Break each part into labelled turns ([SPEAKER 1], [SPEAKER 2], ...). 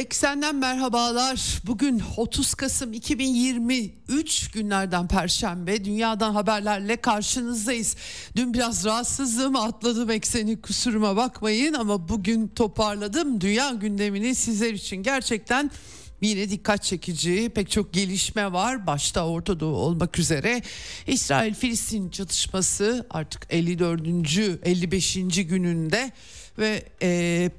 [SPEAKER 1] Eksenden merhabalar. Bugün 30 Kasım 2023 günlerden Perşembe. Dünyadan haberlerle karşınızdayız. Dün biraz rahatsızlığım atladım ekseni kusuruma bakmayın ama bugün toparladım. Dünya gündemini sizler için gerçekten yine dikkat çekici pek çok gelişme var. Başta Orta Doğu olmak üzere İsrail-Filistin çatışması artık 54. 55. gününde ve e,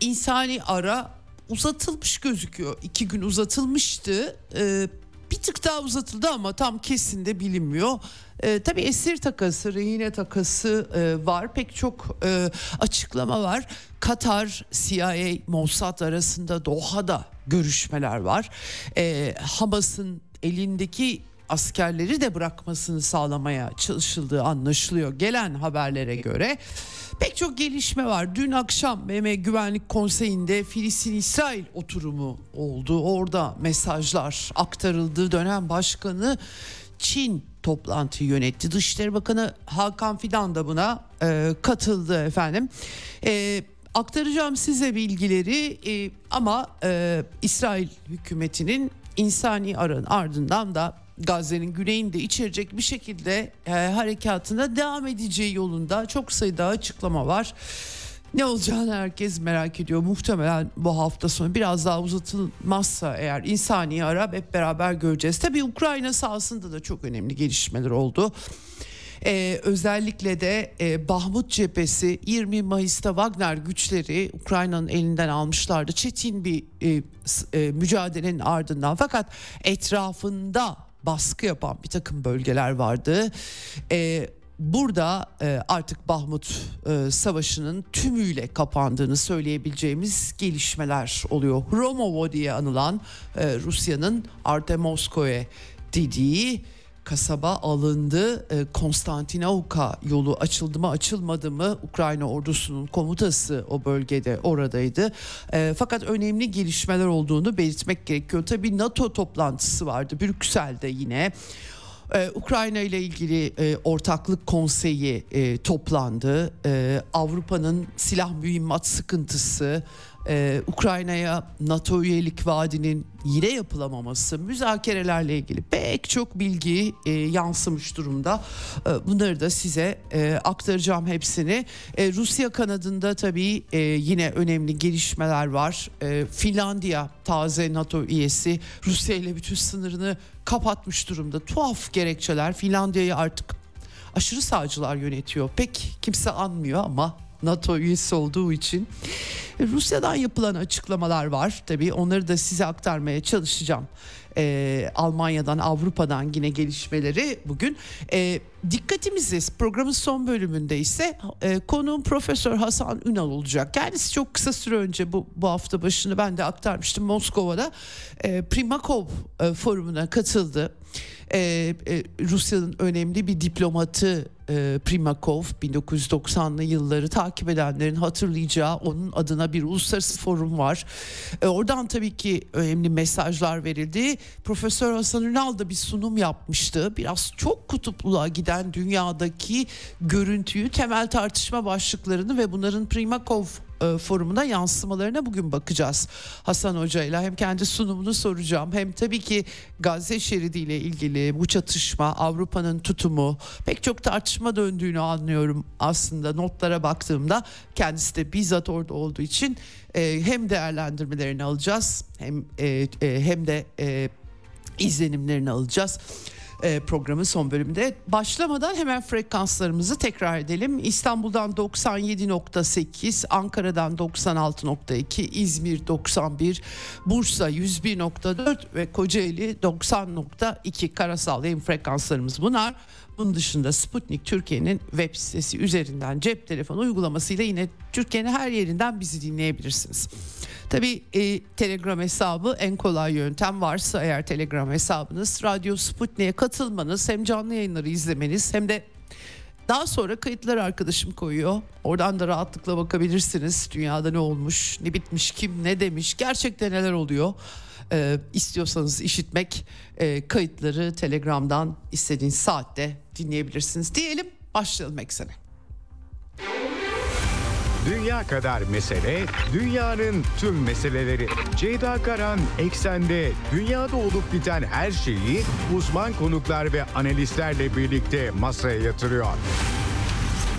[SPEAKER 1] insani ara uzatılmış gözüküyor. İki gün uzatılmıştı. Ee, bir tık daha uzatıldı ama tam kesin de bilinmiyor. Ee, tabii esir takası, rehine takası e, var. Pek çok e, açıklama var. Katar, CIA, Mossad arasında Doha'da görüşmeler var. Ee, Hamas'ın elindeki askerleri de bırakmasını sağlamaya çalışıldığı anlaşılıyor gelen haberlere göre. Pek çok gelişme var. Dün akşam BM Güvenlik Konseyi'nde Filistin-İsrail oturumu oldu. Orada mesajlar aktarıldı. Dönem başkanı Çin toplantıyı yönetti. Dışişleri Bakanı Hakan Fidan da buna e, katıldı efendim. E, aktaracağım size bilgileri e, ama e, İsrail hükümetinin insani arın ardından da Gazze'nin güneyinde içerecek bir şekilde e, harekatına devam edeceği yolunda çok sayıda açıklama var. Ne olacağını herkes merak ediyor. Muhtemelen bu hafta sonu biraz daha uzatılmazsa eğer insani ara hep beraber göreceğiz. Tabii Ukrayna sahasında da çok önemli gelişmeler oldu. Ee, özellikle de e, Bahmut cephesi 20 Mayıs'ta Wagner güçleri Ukrayna'nın elinden almışlardı. Çetin bir e, e, mücadelenin ardından fakat etrafında baskı yapan bir takım bölgeler vardı. Ee, burada e, artık Bahmut e, Savaşı'nın tümüyle kapandığını söyleyebileceğimiz gelişmeler oluyor. Romovo diye anılan e, Rusya'nın Artemovskoye dediği kasaba alındı. E, Konstantinavka yolu açıldı mı açılmadı mı Ukrayna ordusunun komutası o bölgede oradaydı. E, fakat önemli gelişmeler olduğunu belirtmek gerekiyor. Tabii NATO toplantısı vardı Brüksel'de yine. Ee, Ukrayna ile ilgili e, ortaklık konseyi e, toplandı. E, Avrupa'nın silah mühimmat sıkıntısı, e, Ukrayna'ya NATO üyelik vaadinin yine yapılamaması, müzakerelerle ilgili pek çok bilgi e, yansımış durumda. E, bunları da size e, aktaracağım hepsini. E, Rusya kanadında tabii e, yine önemli gelişmeler var. E, Finlandiya taze NATO üyesi Rusya ile bütün sınırını kapatmış durumda. Tuhaf gerekçeler Finlandiya'yı artık aşırı sağcılar yönetiyor. Pek kimse anmıyor ama NATO üyesi olduğu için. Rusya'dan yapılan açıklamalar var tabii onları da size aktarmaya çalışacağım. Ee, Almanya'dan Avrupa'dan yine gelişmeleri bugün. Ee, dikkatimizi programın son bölümünde ise e, konuğum Profesör Hasan Ünal olacak. Kendisi çok kısa süre önce bu, bu hafta başını ben de aktarmıştım Moskova'da. E, Primakov e, forumuna katıldı. E, e, Rusya'nın önemli bir diplomatı e, Primakov 1990'lı yılları takip edenlerin hatırlayacağı onun adına bir uluslararası forum var. E, oradan tabii ki önemli mesajlar verildi. Profesör Hasan Ünal da bir sunum yapmıştı. Biraz çok kutupluluğa giden dünyadaki görüntüyü, temel tartışma başlıklarını ve bunların Primakov e, forumuna yansımalarına bugün bakacağız. Hasan Hoca ile hem kendi sunumunu soracağım hem tabii ki Gazze şeridi ile ilgili bu çatışma, Avrupa'nın tutumu pek çok tartışma döndüğünü anlıyorum aslında notlara baktığımda kendisi de bizzat orada olduğu için e, hem değerlendirmelerini alacağız hem e, hem de izlenimlerini alacağız e, programın son bölümünde. Başlamadan hemen frekanslarımızı tekrar edelim. İstanbul'dan 97.8, Ankara'dan 96.2, İzmir 91, Bursa 101.4 ve Kocaeli 90.2 karasal yayın frekanslarımız bunlar. Bunun dışında Sputnik Türkiye'nin web sitesi üzerinden cep telefonu uygulamasıyla yine Türkiye'nin her yerinden bizi dinleyebilirsiniz. Tabii e, Telegram hesabı en kolay yöntem varsa eğer Telegram hesabınız Radyo Sputnik'e katılmanız hem canlı yayınları izlemeniz hem de daha sonra kayıtlar arkadaşım koyuyor. Oradan da rahatlıkla bakabilirsiniz. Dünyada ne olmuş, ne bitmiş, kim ne demiş, gerçekten neler oluyor. Ee, istiyorsanız işitmek e, kayıtları Telegram'dan istediğiniz saatte dinleyebilirsiniz. Diyelim başlayalım eksene.
[SPEAKER 2] Dünya kadar mesele, dünyanın tüm meseleleri. Ceyda Karan Eksen'de dünyada olup biten her şeyi uzman konuklar ve analistlerle birlikte masaya yatırıyor.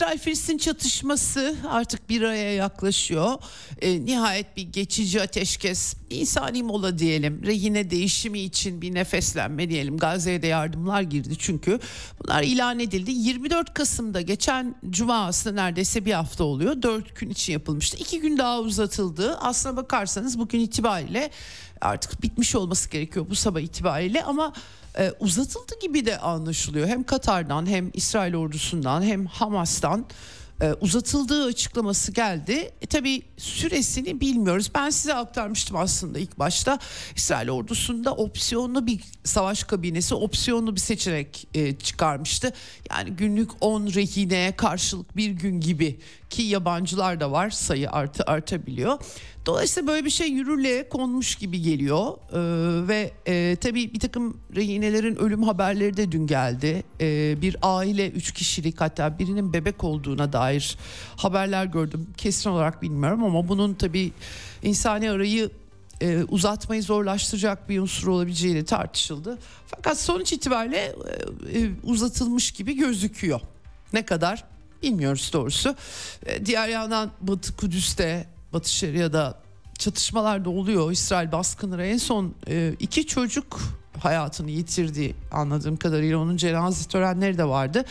[SPEAKER 1] İsrail-Filistin çatışması artık bir aya yaklaşıyor. E, nihayet bir geçici ateşkes, insani mola diyelim, rehine değişimi için bir nefeslenme diyelim. Gazze'ye de yardımlar girdi çünkü bunlar ilan edildi. 24 Kasım'da geçen cuma aslında neredeyse bir hafta oluyor. 4 gün için yapılmıştı. 2 gün daha uzatıldı. Aslına bakarsanız bugün itibariyle artık bitmiş olması gerekiyor bu sabah itibariyle ama e, uzatıldı gibi de anlaşılıyor. Hem Katar'dan hem İsrail ordusundan hem Hamas'tan e, uzatıldığı açıklaması geldi. E, tabii süresini bilmiyoruz. Ben size aktarmıştım aslında ilk başta. İsrail ordusunda opsiyonlu bir savaş kabinesi, opsiyonlu bir seçenek e, çıkarmıştı. Yani günlük 10 rehineye karşılık bir gün gibi ki yabancılar da var sayı artı artabiliyor. Dolayısıyla böyle bir şey yürürlüğe konmuş gibi geliyor ee, ve e, tabii bir takım rehinelerin ölüm haberleri de dün geldi. Ee, bir aile üç kişilik hatta birinin bebek olduğuna dair haberler gördüm. Kesin olarak bilmiyorum ama bunun tabii insani arayı e, uzatmayı zorlaştıracak bir unsur olabileceği tartışıldı. Fakat sonuç itibariyle e, e, uzatılmış gibi gözüküyor. Ne kadar bilmiyoruz doğrusu. E, diğer yandan Batı Kudüs'te Batı Şeria'da çatışmalar da oluyor. İsrail baskınları en son e, iki çocuk hayatını yitirdi anladığım kadarıyla onun cenaze törenleri de vardı.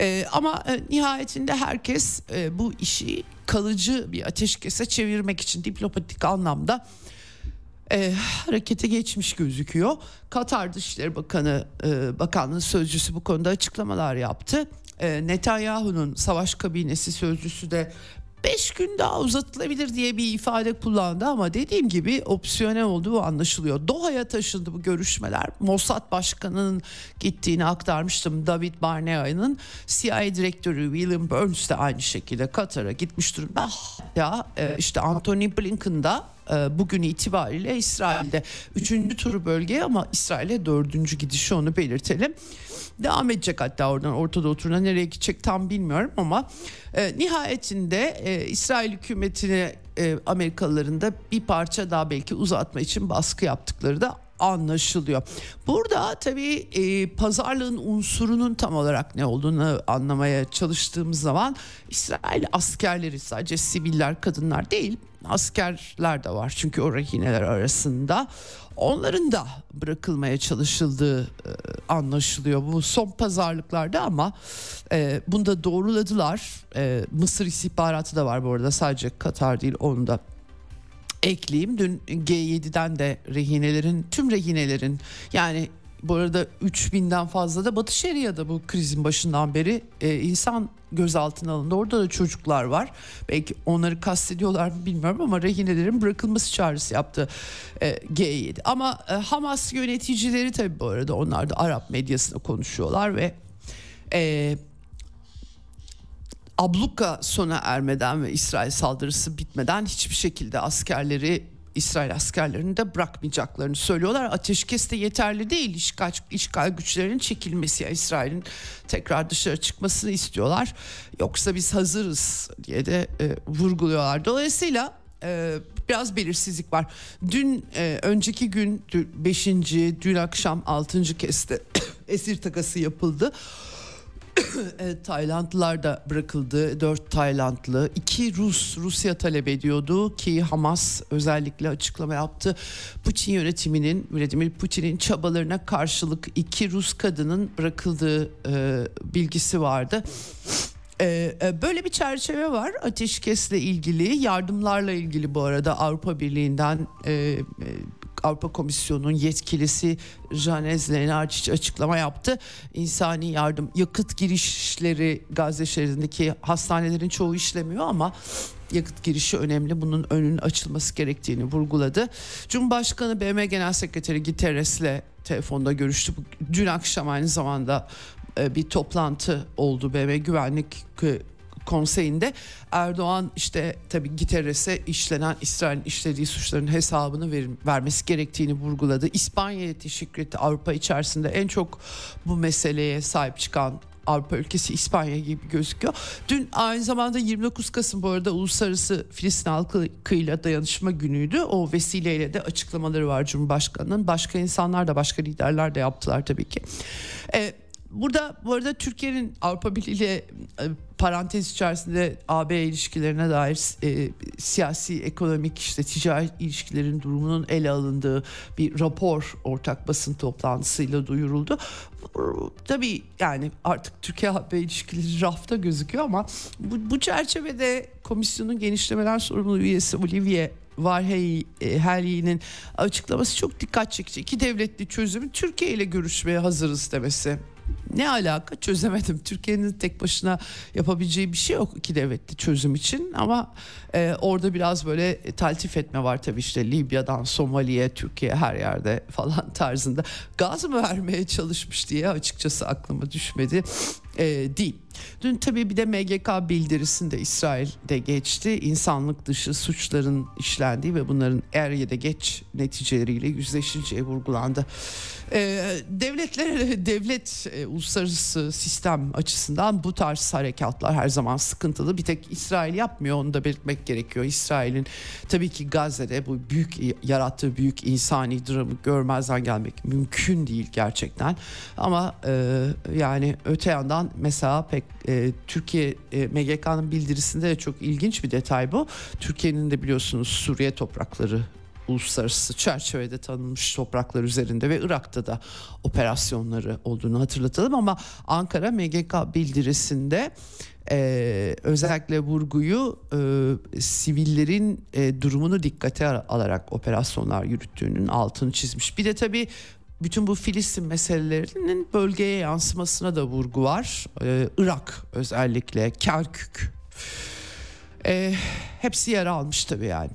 [SPEAKER 1] E, ama e, nihayetinde herkes bu işi kalıcı bir ateşkese çevirmek için diplomatik anlamda e, harekete geçmiş gözüküyor. Katar Dışişleri Bakanı e, Bakanlığı sözcüsü bu konuda açıklamalar yaptı. E, Netanyahu'nun savaş kabinesi sözcüsü de 5 gün daha uzatılabilir diye bir ifade kullandı ama dediğim gibi opsiyonel olduğu anlaşılıyor. Doha'ya taşındı bu görüşmeler. Mossad Başkanı'nın gittiğini aktarmıştım. David Barnea'nın CIA direktörü William Burns de aynı şekilde Katar'a gitmiş durumda. Ya e, işte Anthony Blinken da e, bugün itibariyle İsrail'de üçüncü turu bölgeye ama İsrail'e dördüncü gidişi onu belirtelim. Devam edecek hatta oradan Orta Doğu turuna nereye gidecek tam bilmiyorum ama e, nihayetinde e, İsrail hükümetine e, Amerikalıların da bir parça daha belki uzatma için baskı yaptıkları da anlaşılıyor. Burada tabii e, pazarlığın unsurunun tam olarak ne olduğunu anlamaya çalıştığımız zaman İsrail askerleri sadece siviller kadınlar değil askerler de var çünkü o rehineler arasında onların da bırakılmaya çalışıldığı e, anlaşılıyor bu son pazarlıklarda ama e, bunu da doğruladılar e, Mısır istihbaratı da var bu arada sadece Katar değil onu da ekleyeyim. Dün G7'den de rehinelerin tüm rehinelerin yani bu arada 3000'den fazla da Batı Şeria'da bu krizin başından beri e, insan gözaltına alındı. Orada da çocuklar var. Belki onları kastediyorlar mı bilmiyorum ama rehinelerin bırakılması çağrısı yaptı e, G7. Ama e, Hamas yöneticileri tabii bu arada onlar da Arap medyasında konuşuyorlar ve e, abluka sona ermeden ve İsrail saldırısı bitmeden hiçbir şekilde askerleri İsrail askerlerini de bırakmayacaklarını söylüyorlar. Ateşkes de yeterli değil. İşgal, işgal güçlerinin çekilmesi, yani İsrail'in tekrar dışarı çıkmasını istiyorlar. Yoksa biz hazırız diye de e, vurguluyorlar. Dolayısıyla e, biraz belirsizlik var. Dün e, önceki gün 5. dün akşam 6. kez de esir takası yapıldı. evet, Taylandlılar da bırakıldı. Dört Taylandlı. iki Rus, Rusya talep ediyordu ki Hamas özellikle açıklama yaptı. Putin yönetiminin, Vladimir Putin'in çabalarına karşılık iki Rus kadının bırakıldığı e, bilgisi vardı. Ee, e, böyle bir çerçeve var ateşkesle ilgili yardımlarla ilgili bu arada Avrupa Birliği'nden e, e, Avrupa Komisyonu'nun yetkilisi Janez Lenarcic açıklama yaptı. İnsani yardım, yakıt girişleri Gazze şeridindeki hastanelerin çoğu işlemiyor ama yakıt girişi önemli. Bunun önünün açılması gerektiğini vurguladı. Cumhurbaşkanı BM Genel Sekreteri Guterres'le telefonda görüştü. Dün akşam aynı zamanda e, bir toplantı oldu BM Güvenlik konseyinde Erdoğan işte tabii Giteres'e işlenen İsrail'in işlediği suçların hesabını ver, vermesi gerektiğini vurguladı. İspanya'ya teşekkür etti. Avrupa içerisinde en çok bu meseleye sahip çıkan Avrupa ülkesi İspanya gibi gözüküyor. Dün aynı zamanda 29 Kasım bu arada Uluslararası Filistin halkıyla dayanışma günüydü. O vesileyle de açıklamaları var Cumhurbaşkanı'nın. Başka insanlar da başka liderler de yaptılar tabii ki. Ee, Burada bu arada Türkiye'nin Avrupa Birliği ile e, parantez içerisinde AB ilişkilerine dair e, siyasi, ekonomik işte ticari ilişkilerin durumunun ele alındığı bir rapor ortak basın toplantısıyla duyuruldu. Tabii yani artık Türkiye-AB ilişkileri rafta gözüküyor ama bu, bu çerçevede komisyonun genişlemeler sorumlu üyesi Olivier Varheyli'nin açıklaması çok dikkat çekici. İki devletli çözümü Türkiye ile görüşmeye hazırız demesi ne alaka çözemedim. Türkiye'nin tek başına yapabileceği bir şey yok iki devletli çözüm için ama e, orada biraz böyle taltif etme var tabii işte Libya'dan Somali'ye, Türkiye her yerde falan tarzında gaz mı vermeye çalışmış diye açıkçası aklıma düşmedi e, değil. Dün tabii bir de MGK bildirisinde İsrail'de geçti. İnsanlık dışı suçların işlendiği ve bunların er ya da geç neticeleriyle yüzleşileceği vurgulandı. Ee, devletler, devlet e, uluslararası sistem açısından bu tarz harekatlar her zaman sıkıntılı. Bir tek İsrail yapmıyor onu da belirtmek gerekiyor. İsrail'in tabii ki Gazze'de bu büyük yarattığı büyük insani dramı görmezden gelmek mümkün değil gerçekten. Ama e, yani öte yandan mesela pek e, Türkiye e, MGK'nın bildirisinde de çok ilginç bir detay bu. Türkiye'nin de biliyorsunuz Suriye toprakları uluslararası çerçevede tanınmış topraklar üzerinde ve Irak'ta da operasyonları olduğunu hatırlatalım ama Ankara MGK bildirisinde e, özellikle vurguyu e, sivillerin e, durumunu dikkate alarak operasyonlar yürüttüğünün altını çizmiş. Bir de tabii bütün bu Filistin meselelerinin bölgeye yansımasına da vurgu var. Ee, Irak özellikle, Kerkük. Ee, hepsi yer almış tabii yani.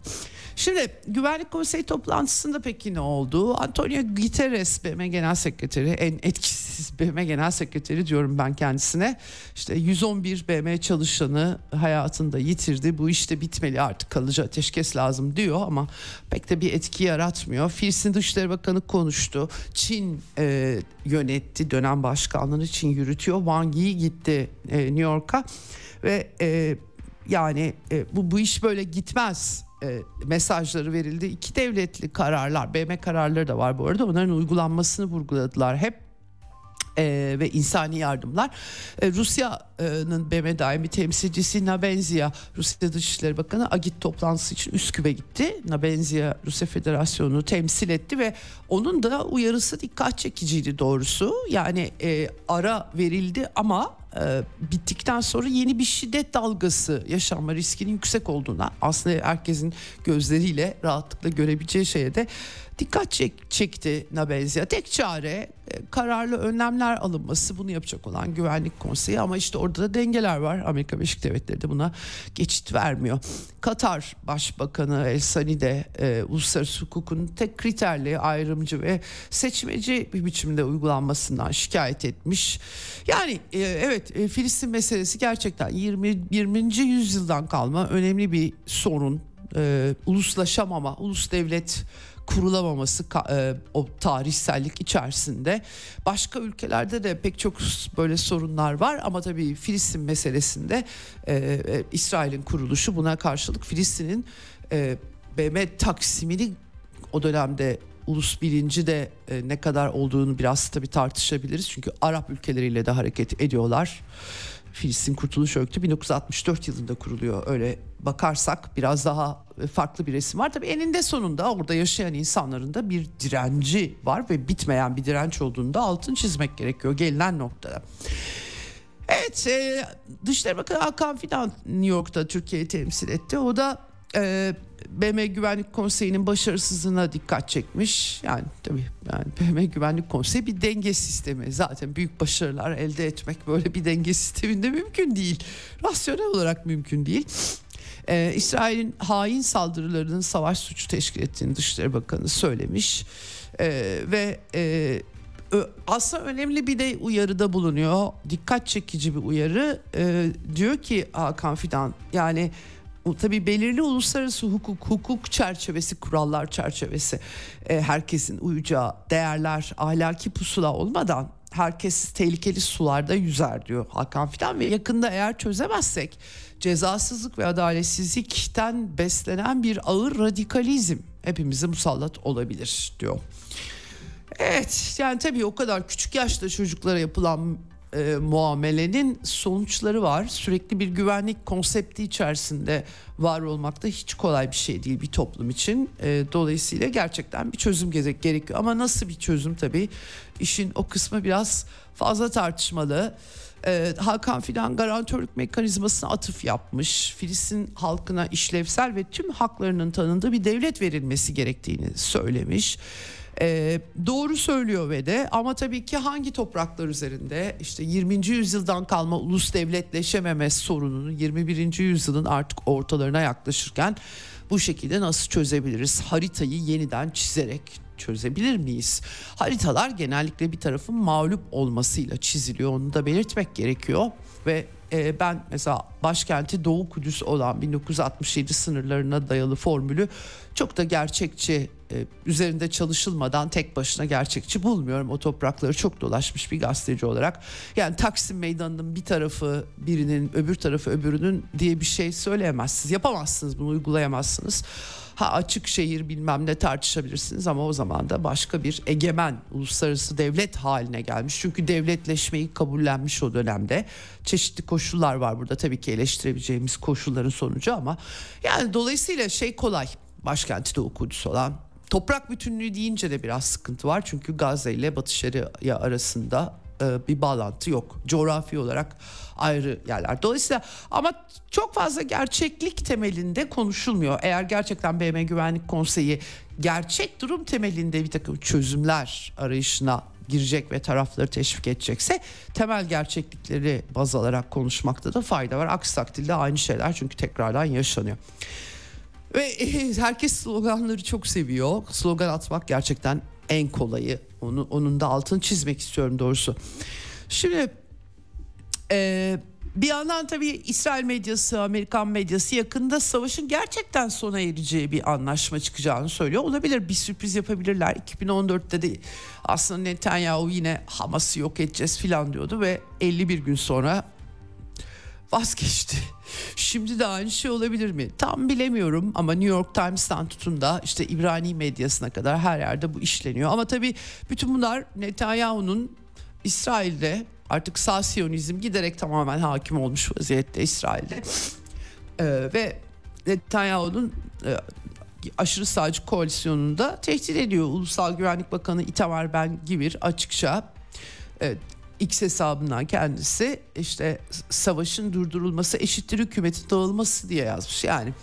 [SPEAKER 1] Şimdi Güvenlik Konseyi toplantısında peki ne oldu? Antonio Guterres BM Genel Sekreteri en etkisiz BM Genel Sekreteri diyorum ben kendisine. İşte 111 BM çalışanı hayatında yitirdi. Bu işte bitmeli artık kalıcı ateşkes lazım diyor ama pek de bir etki yaratmıyor. Filistin Dışişleri Bakanı konuştu. Çin e, yönetti dönem başkanlığını Çin yürütüyor. Wang Yi gitti e, New York'a ve e, yani e, bu bu iş böyle gitmez e, mesajları verildi. İki devletli kararlar, BM kararları da var bu arada. Onların uygulanmasını vurguladılar hep e, ve insani yardımlar. E, Rusya'nın BM daimi temsilcisi Nabenzia, Rusya Dışişleri Bakanı Agit toplantısı için Üsküp'e gitti. Nabenzia Rusya Federasyonu'nu temsil etti ve onun da uyarısı dikkat çekiciydi doğrusu. Yani e, ara verildi ama e, bittikten sonra yeni bir şiddet dalgası yaşanma riskinin yüksek olduğuna aslında herkesin gözleriyle rahatlıkla görebileceği şeye de dikkat çek, çekti Nabenzia. Tek çare e, kararlı önlemler alınması bunu yapacak olan güvenlik konseyi ama işte orada da dengeler var. Amerika Birleşik Devletleri de buna geçit vermiyor. Katar Başbakanı El Sani de e, uluslararası hukukun tek kriterli ayrımcı ve seçmeci bir biçimde uygulanmasından şikayet etmiş. Yani e, evet e, Filistin meselesi gerçekten 20 20. yüzyıldan kalma önemli bir sorun. E, uluslaşamama, ulus devlet kurulamaması e, o tarihsellik içerisinde başka ülkelerde de pek çok böyle sorunlar var ama tabii Filistin meselesinde e, e, İsrail'in kuruluşu buna karşılık Filistin'in BM taksimini o dönemde ulus bilinci de ne kadar olduğunu biraz tabii tartışabiliriz. Çünkü Arap ülkeleriyle de hareket ediyorlar. Filistin Kurtuluş Örgütü 1964 yılında kuruluyor. Öyle bakarsak biraz daha farklı bir resim var. Tabii eninde sonunda orada yaşayan insanların da bir direnci var ve bitmeyen bir direnç olduğunu da altın çizmek gerekiyor gelinen noktada. Evet e, Dışişleri Bakanı Hakan Fidan New York'ta Türkiye'yi temsil etti. O da e, BM Güvenlik Konseyi'nin başarısızlığına dikkat çekmiş. Yani tabii yani BM Güvenlik Konseyi bir denge sistemi. Zaten büyük başarılar elde etmek böyle bir denge sisteminde mümkün değil. Rasyonel olarak mümkün değil. Ee, İsrail'in hain saldırılarının savaş suçu teşkil ettiğini Dışişleri Bakanı söylemiş. Ee, ve e, aslında önemli bir de uyarıda bulunuyor. Dikkat çekici bir uyarı. Ee, diyor ki Hakan Fidan yani tabii belirli uluslararası hukuk, hukuk çerçevesi, kurallar çerçevesi e, herkesin uyacağı değerler, ahlaki pusula olmadan herkes tehlikeli sularda yüzer diyor Hakan Fidan ve yakında eğer çözemezsek cezasızlık ve adaletsizlikten beslenen bir ağır radikalizm hepimize musallat olabilir diyor. Evet yani tabii o kadar küçük yaşta çocuklara yapılan e, muamelenin sonuçları var. Sürekli bir güvenlik konsepti içerisinde var olmak da hiç kolay bir şey değil bir toplum için. E, dolayısıyla gerçekten bir çözüm gerekiyor. Ama nasıl bir çözüm tabii işin o kısmı biraz fazla tartışmalı. Ee, Hakan Fidan garantörlük mekanizmasına atıf yapmış. Filistin halkına işlevsel ve tüm haklarının tanındığı bir devlet verilmesi gerektiğini söylemiş. Ee, doğru söylüyor ve de ama tabii ki hangi topraklar üzerinde işte 20. yüzyıldan kalma ulus devletleşememe sorununu 21. yüzyılın artık ortalarına yaklaşırken bu şekilde nasıl çözebiliriz? Haritayı yeniden çizerek çözebilir miyiz? Haritalar genellikle bir tarafın mağlup olmasıyla çiziliyor. Onu da belirtmek gerekiyor ve e, ben mesela başkenti Doğu Kudüs olan 1967 sınırlarına dayalı formülü çok da gerçekçi e, üzerinde çalışılmadan tek başına gerçekçi bulmuyorum. O toprakları çok dolaşmış bir gazeteci olarak. Yani Taksim Meydanı'nın bir tarafı birinin öbür tarafı öbürünün diye bir şey söyleyemezsiniz. Yapamazsınız bunu uygulayamazsınız. Ha açık şehir bilmem ne tartışabilirsiniz ama o zaman da başka bir egemen uluslararası devlet haline gelmiş. Çünkü devletleşmeyi kabullenmiş o dönemde. Çeşitli koşullar var burada tabii ki eleştirebileceğimiz koşulların sonucu ama yani dolayısıyla şey kolay başkenti de Kudüs olan toprak bütünlüğü deyince de biraz sıkıntı var. Çünkü Gazze ile Batı Şeria arasında e, bir bağlantı yok. Coğrafi olarak ayrı yerler. Dolayısıyla ama çok fazla gerçeklik temelinde konuşulmuyor. Eğer gerçekten BM Güvenlik Konseyi gerçek durum temelinde bir takım çözümler arayışına girecek ve tarafları teşvik edecekse temel gerçeklikleri baz alarak konuşmakta da fayda var. Aksi takdirde aynı şeyler çünkü tekrardan yaşanıyor. Ve herkes sloganları çok seviyor. Slogan atmak gerçekten en kolayı. Onu, onun da altını çizmek istiyorum doğrusu. Şimdi e, bir yandan tabii İsrail medyası, Amerikan medyası yakında savaşın gerçekten sona ereceği bir anlaşma çıkacağını söylüyor. Olabilir bir sürpriz yapabilirler. 2014'te de aslında Netanyahu yine Hamas'ı yok edeceğiz filan diyordu ve 51 gün sonra vazgeçti. Şimdi de aynı şey olabilir mi? Tam bilemiyorum ama New York Times'tan tutun da işte İbrani medyasına kadar her yerde bu işleniyor. Ama tabii bütün bunlar Netanyahu'nun İsrail'de artık sağ siyonizm giderek tamamen hakim olmuş vaziyette İsrail'de. Ee, ve Netanyahu'nun e, aşırı sağcı koalisyonunda tehdit ediyor. Ulusal Güvenlik Bakanı Itamar Ben Givir açıkça e, X hesabından kendisi işte savaşın durdurulması eşittir hükümetin dağılması diye yazmış. Yani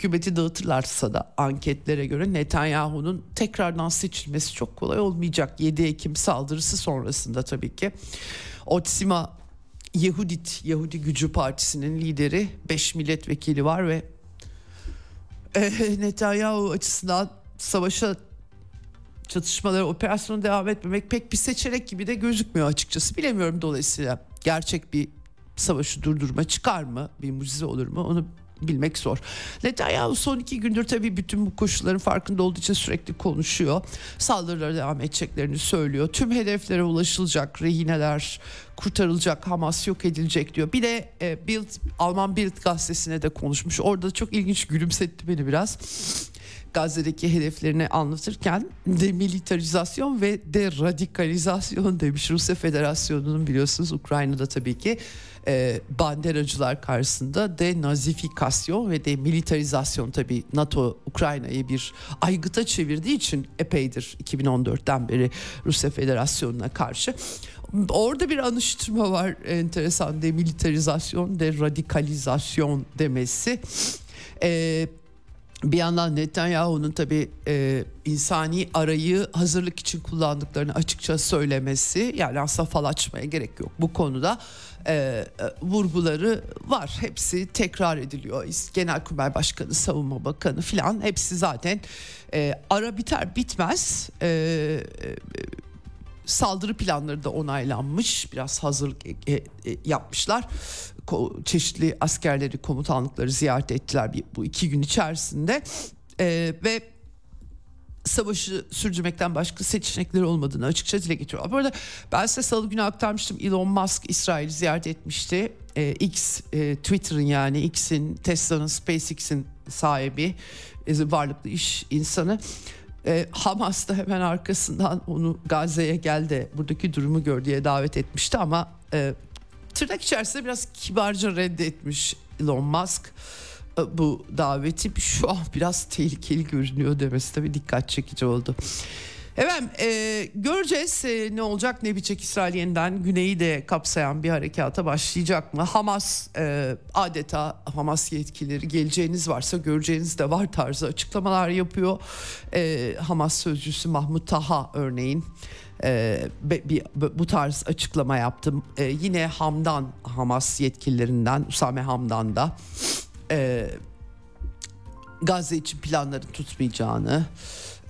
[SPEAKER 1] hükümeti dağıtırlarsa da anketlere göre Netanyahu'nun tekrardan seçilmesi çok kolay olmayacak. 7 Ekim saldırısı sonrasında tabii ki. Otsima Yehudit, Yahudi Gücü Partisi'nin lideri 5 milletvekili var ve e, Netanyahu açısından savaşa çatışmaları, operasyonu devam etmemek pek bir seçenek gibi de gözükmüyor açıkçası. Bilemiyorum dolayısıyla gerçek bir savaşı durdurma çıkar mı? Bir mucize olur mu? Onu bilmek zor. Netanyahu son iki gündür tabii bütün bu koşulların farkında olduğu için sürekli konuşuyor. Saldırılara devam edeceklerini söylüyor. Tüm hedeflere ulaşılacak, rehineler kurtarılacak, Hamas yok edilecek diyor. Bir de e, Bild, Alman Bild gazetesine de konuşmuş. Orada çok ilginç gülümsetti beni biraz. Gazze'deki hedeflerini anlatırken demilitarizasyon ve deradikalizasyon demiş Rusya Federasyonu'nun biliyorsunuz Ukrayna'da tabii ki e, banderacılar karşısında denazifikasyon ve demilitarizasyon tabii NATO Ukrayna'yı bir aygıta çevirdiği için epeydir 2014'ten beri Rusya Federasyonu'na karşı. Orada bir anıştırma var enteresan demilitarizasyon, deradikalizasyon demesi. Ee, bir yandan Netanyahu'nun tabi e, insani arayı hazırlık için kullandıklarını açıkça söylemesi yani aslında fal açmaya gerek yok bu konuda e, e, vurguları var. Hepsi tekrar ediliyor. Genelkurmay Başkanı Savunma Bakanı filan hepsi zaten e, ara biter bitmez e, e, saldırı planları da onaylanmış biraz hazırlık e, e, yapmışlar. Çeşitli askerleri komutanlıkları ziyaret ettiler bu iki gün içerisinde. Ee, ve savaşı sürdürmekten başka seçenekleri olmadığını açıkça dile getiriyorlar. Bu arada ben size salı günü aktarmıştım Elon Musk İsrail'i ziyaret etmişti. Ee, X e, Twitter'ın yani X'in Tesla'nın SpaceX'in sahibi e, varlıklı iş insanı. E, Hamas da hemen arkasından onu Gazze'ye gel de buradaki durumu gör diye davet etmişti ama e, tırnak içerisinde biraz kibarca reddetmiş Elon Musk e, bu daveti şu an biraz tehlikeli görünüyor demesi tabii dikkat çekici oldu. Efendim e, göreceğiz e, ne olacak ne bitecek İsrail yeniden güneyi de kapsayan bir harekata başlayacak mı? Hamas e, adeta Hamas yetkilileri geleceğiniz varsa göreceğiniz de var tarzı açıklamalar yapıyor. E, Hamas sözcüsü Mahmut Taha örneğin e, bir, bu tarz açıklama yaptım. E, yine Hamdan Hamas yetkililerinden Usame Hamdan da e, Gazze için planların tutmayacağını,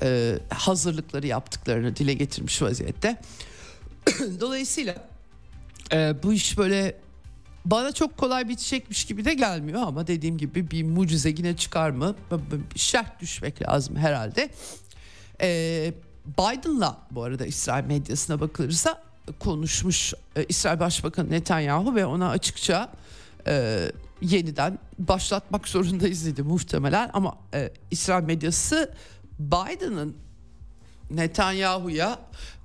[SPEAKER 1] e, hazırlıkları yaptıklarını dile getirmiş vaziyette. Dolayısıyla e, bu iş böyle bana çok kolay bitecekmiş gibi de gelmiyor ama dediğim gibi bir mucize yine çıkar mı? Şart düşmek lazım herhalde. Eee Biden'la bu arada İsrail medyasına bakılırsa konuşmuş e, İsrail Başbakanı Netanyahu ve ona açıkça e, yeniden başlatmak zorundayız dedi muhtemelen ama e, İsrail medyası Biden'ın Netanyahu'ya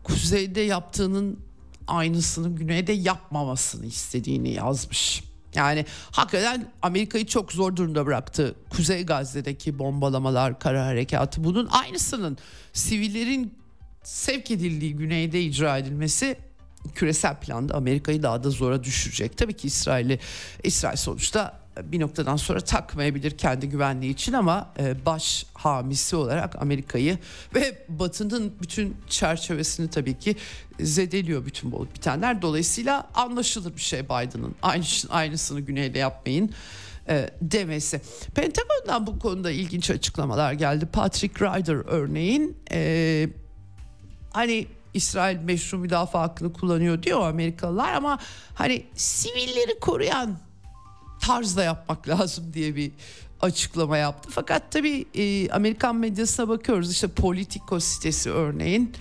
[SPEAKER 1] kuzeyde yaptığının aynısını güneyde yapmamasını istediğini yazmış. Yani hakikaten Amerika'yı çok zor durumda bıraktı. Kuzey Gazze'deki bombalamalar, kara harekatı bunun aynısının sivillerin sevk edildiği güneyde icra edilmesi küresel planda Amerika'yı daha da zora düşürecek. Tabii ki İsrail'i İsrail sonuçta bir noktadan sonra takmayabilir kendi güvenliği için ama e, baş hamisi olarak Amerika'yı ve Batı'nın bütün çerçevesini tabii ki zedeliyor bütün bu bitenler. Dolayısıyla anlaşılır bir şey Biden'ın aynı, aynısını güneyde yapmayın e, demesi. Pentagon'dan bu konuda ilginç açıklamalar geldi. Patrick Ryder örneğin e, hani İsrail meşru müdafaa hakkını kullanıyor diyor Amerikalılar ama hani sivilleri koruyan tarzda yapmak lazım diye bir açıklama yaptı. Fakat tabii e, Amerikan medyasına bakıyoruz işte Politico sitesi örneğin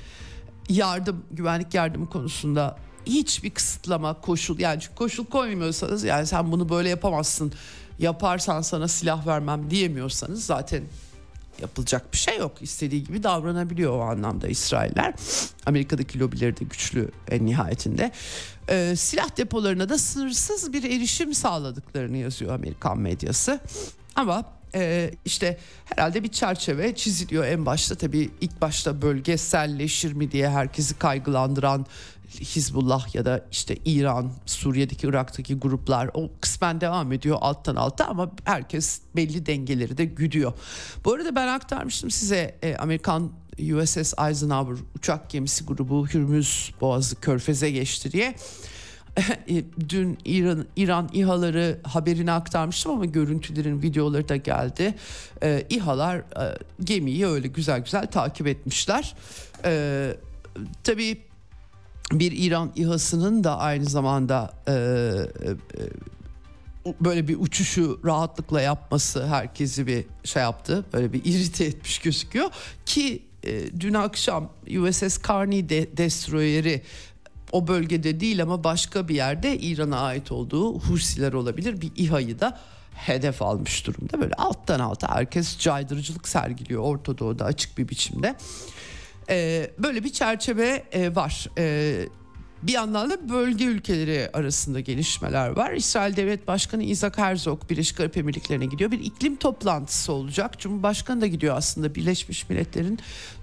[SPEAKER 1] yardım güvenlik yardımı konusunda hiçbir kısıtlama koşul yani koşul koymuyorsanız yani sen bunu böyle yapamazsın yaparsan sana silah vermem diyemiyorsanız zaten yapılacak bir şey yok. İstediği gibi davranabiliyor o anlamda İsrailler. Amerika'daki lobileri de güçlü en nihayetinde. Ee, silah depolarına da sınırsız bir erişim sağladıklarını yazıyor Amerikan medyası. Ama e, işte herhalde bir çerçeve çiziliyor en başta tabii ilk başta bölgeselleşir mi diye herkesi kaygılandıran Hizbullah ya da işte İran, Suriye'deki, Irak'taki gruplar o kısmen devam ediyor alttan alta ama herkes belli dengeleri de güdüyor. Bu arada ben aktarmıştım size e, Amerikan USS Eisenhower uçak gemisi grubu Hürmüz Boğazı Körfez'e geçti diye. E, dün İran İran İHA'ları haberini aktarmıştım ama görüntülerin videoları da geldi. Ee, İHA'lar e, gemiyi öyle güzel güzel takip etmişler. Ee, tabii bir İran İHA'sının da aynı zamanda e, e, böyle bir uçuşu rahatlıkla yapması herkesi bir şey yaptı. Böyle bir irite etmiş gözüküyor ki e, dün akşam USS Carney de, destroyeri o bölgede değil ama başka bir yerde İran'a ait olduğu Husiler olabilir bir İHA'yı da hedef almış durumda. Böyle alttan alta herkes caydırıcılık sergiliyor Orta Doğu'da açık bir biçimde. Ee, böyle bir çerçeve e, var. Ee, bir yandan da bölge ülkeleri arasında gelişmeler var. İsrail Devlet Başkanı Isaac Herzog Birleşik Arap Emirlikleri'ne gidiyor. Bir iklim toplantısı olacak. Cumhurbaşkanı da gidiyor aslında Birleşmiş Milletler'in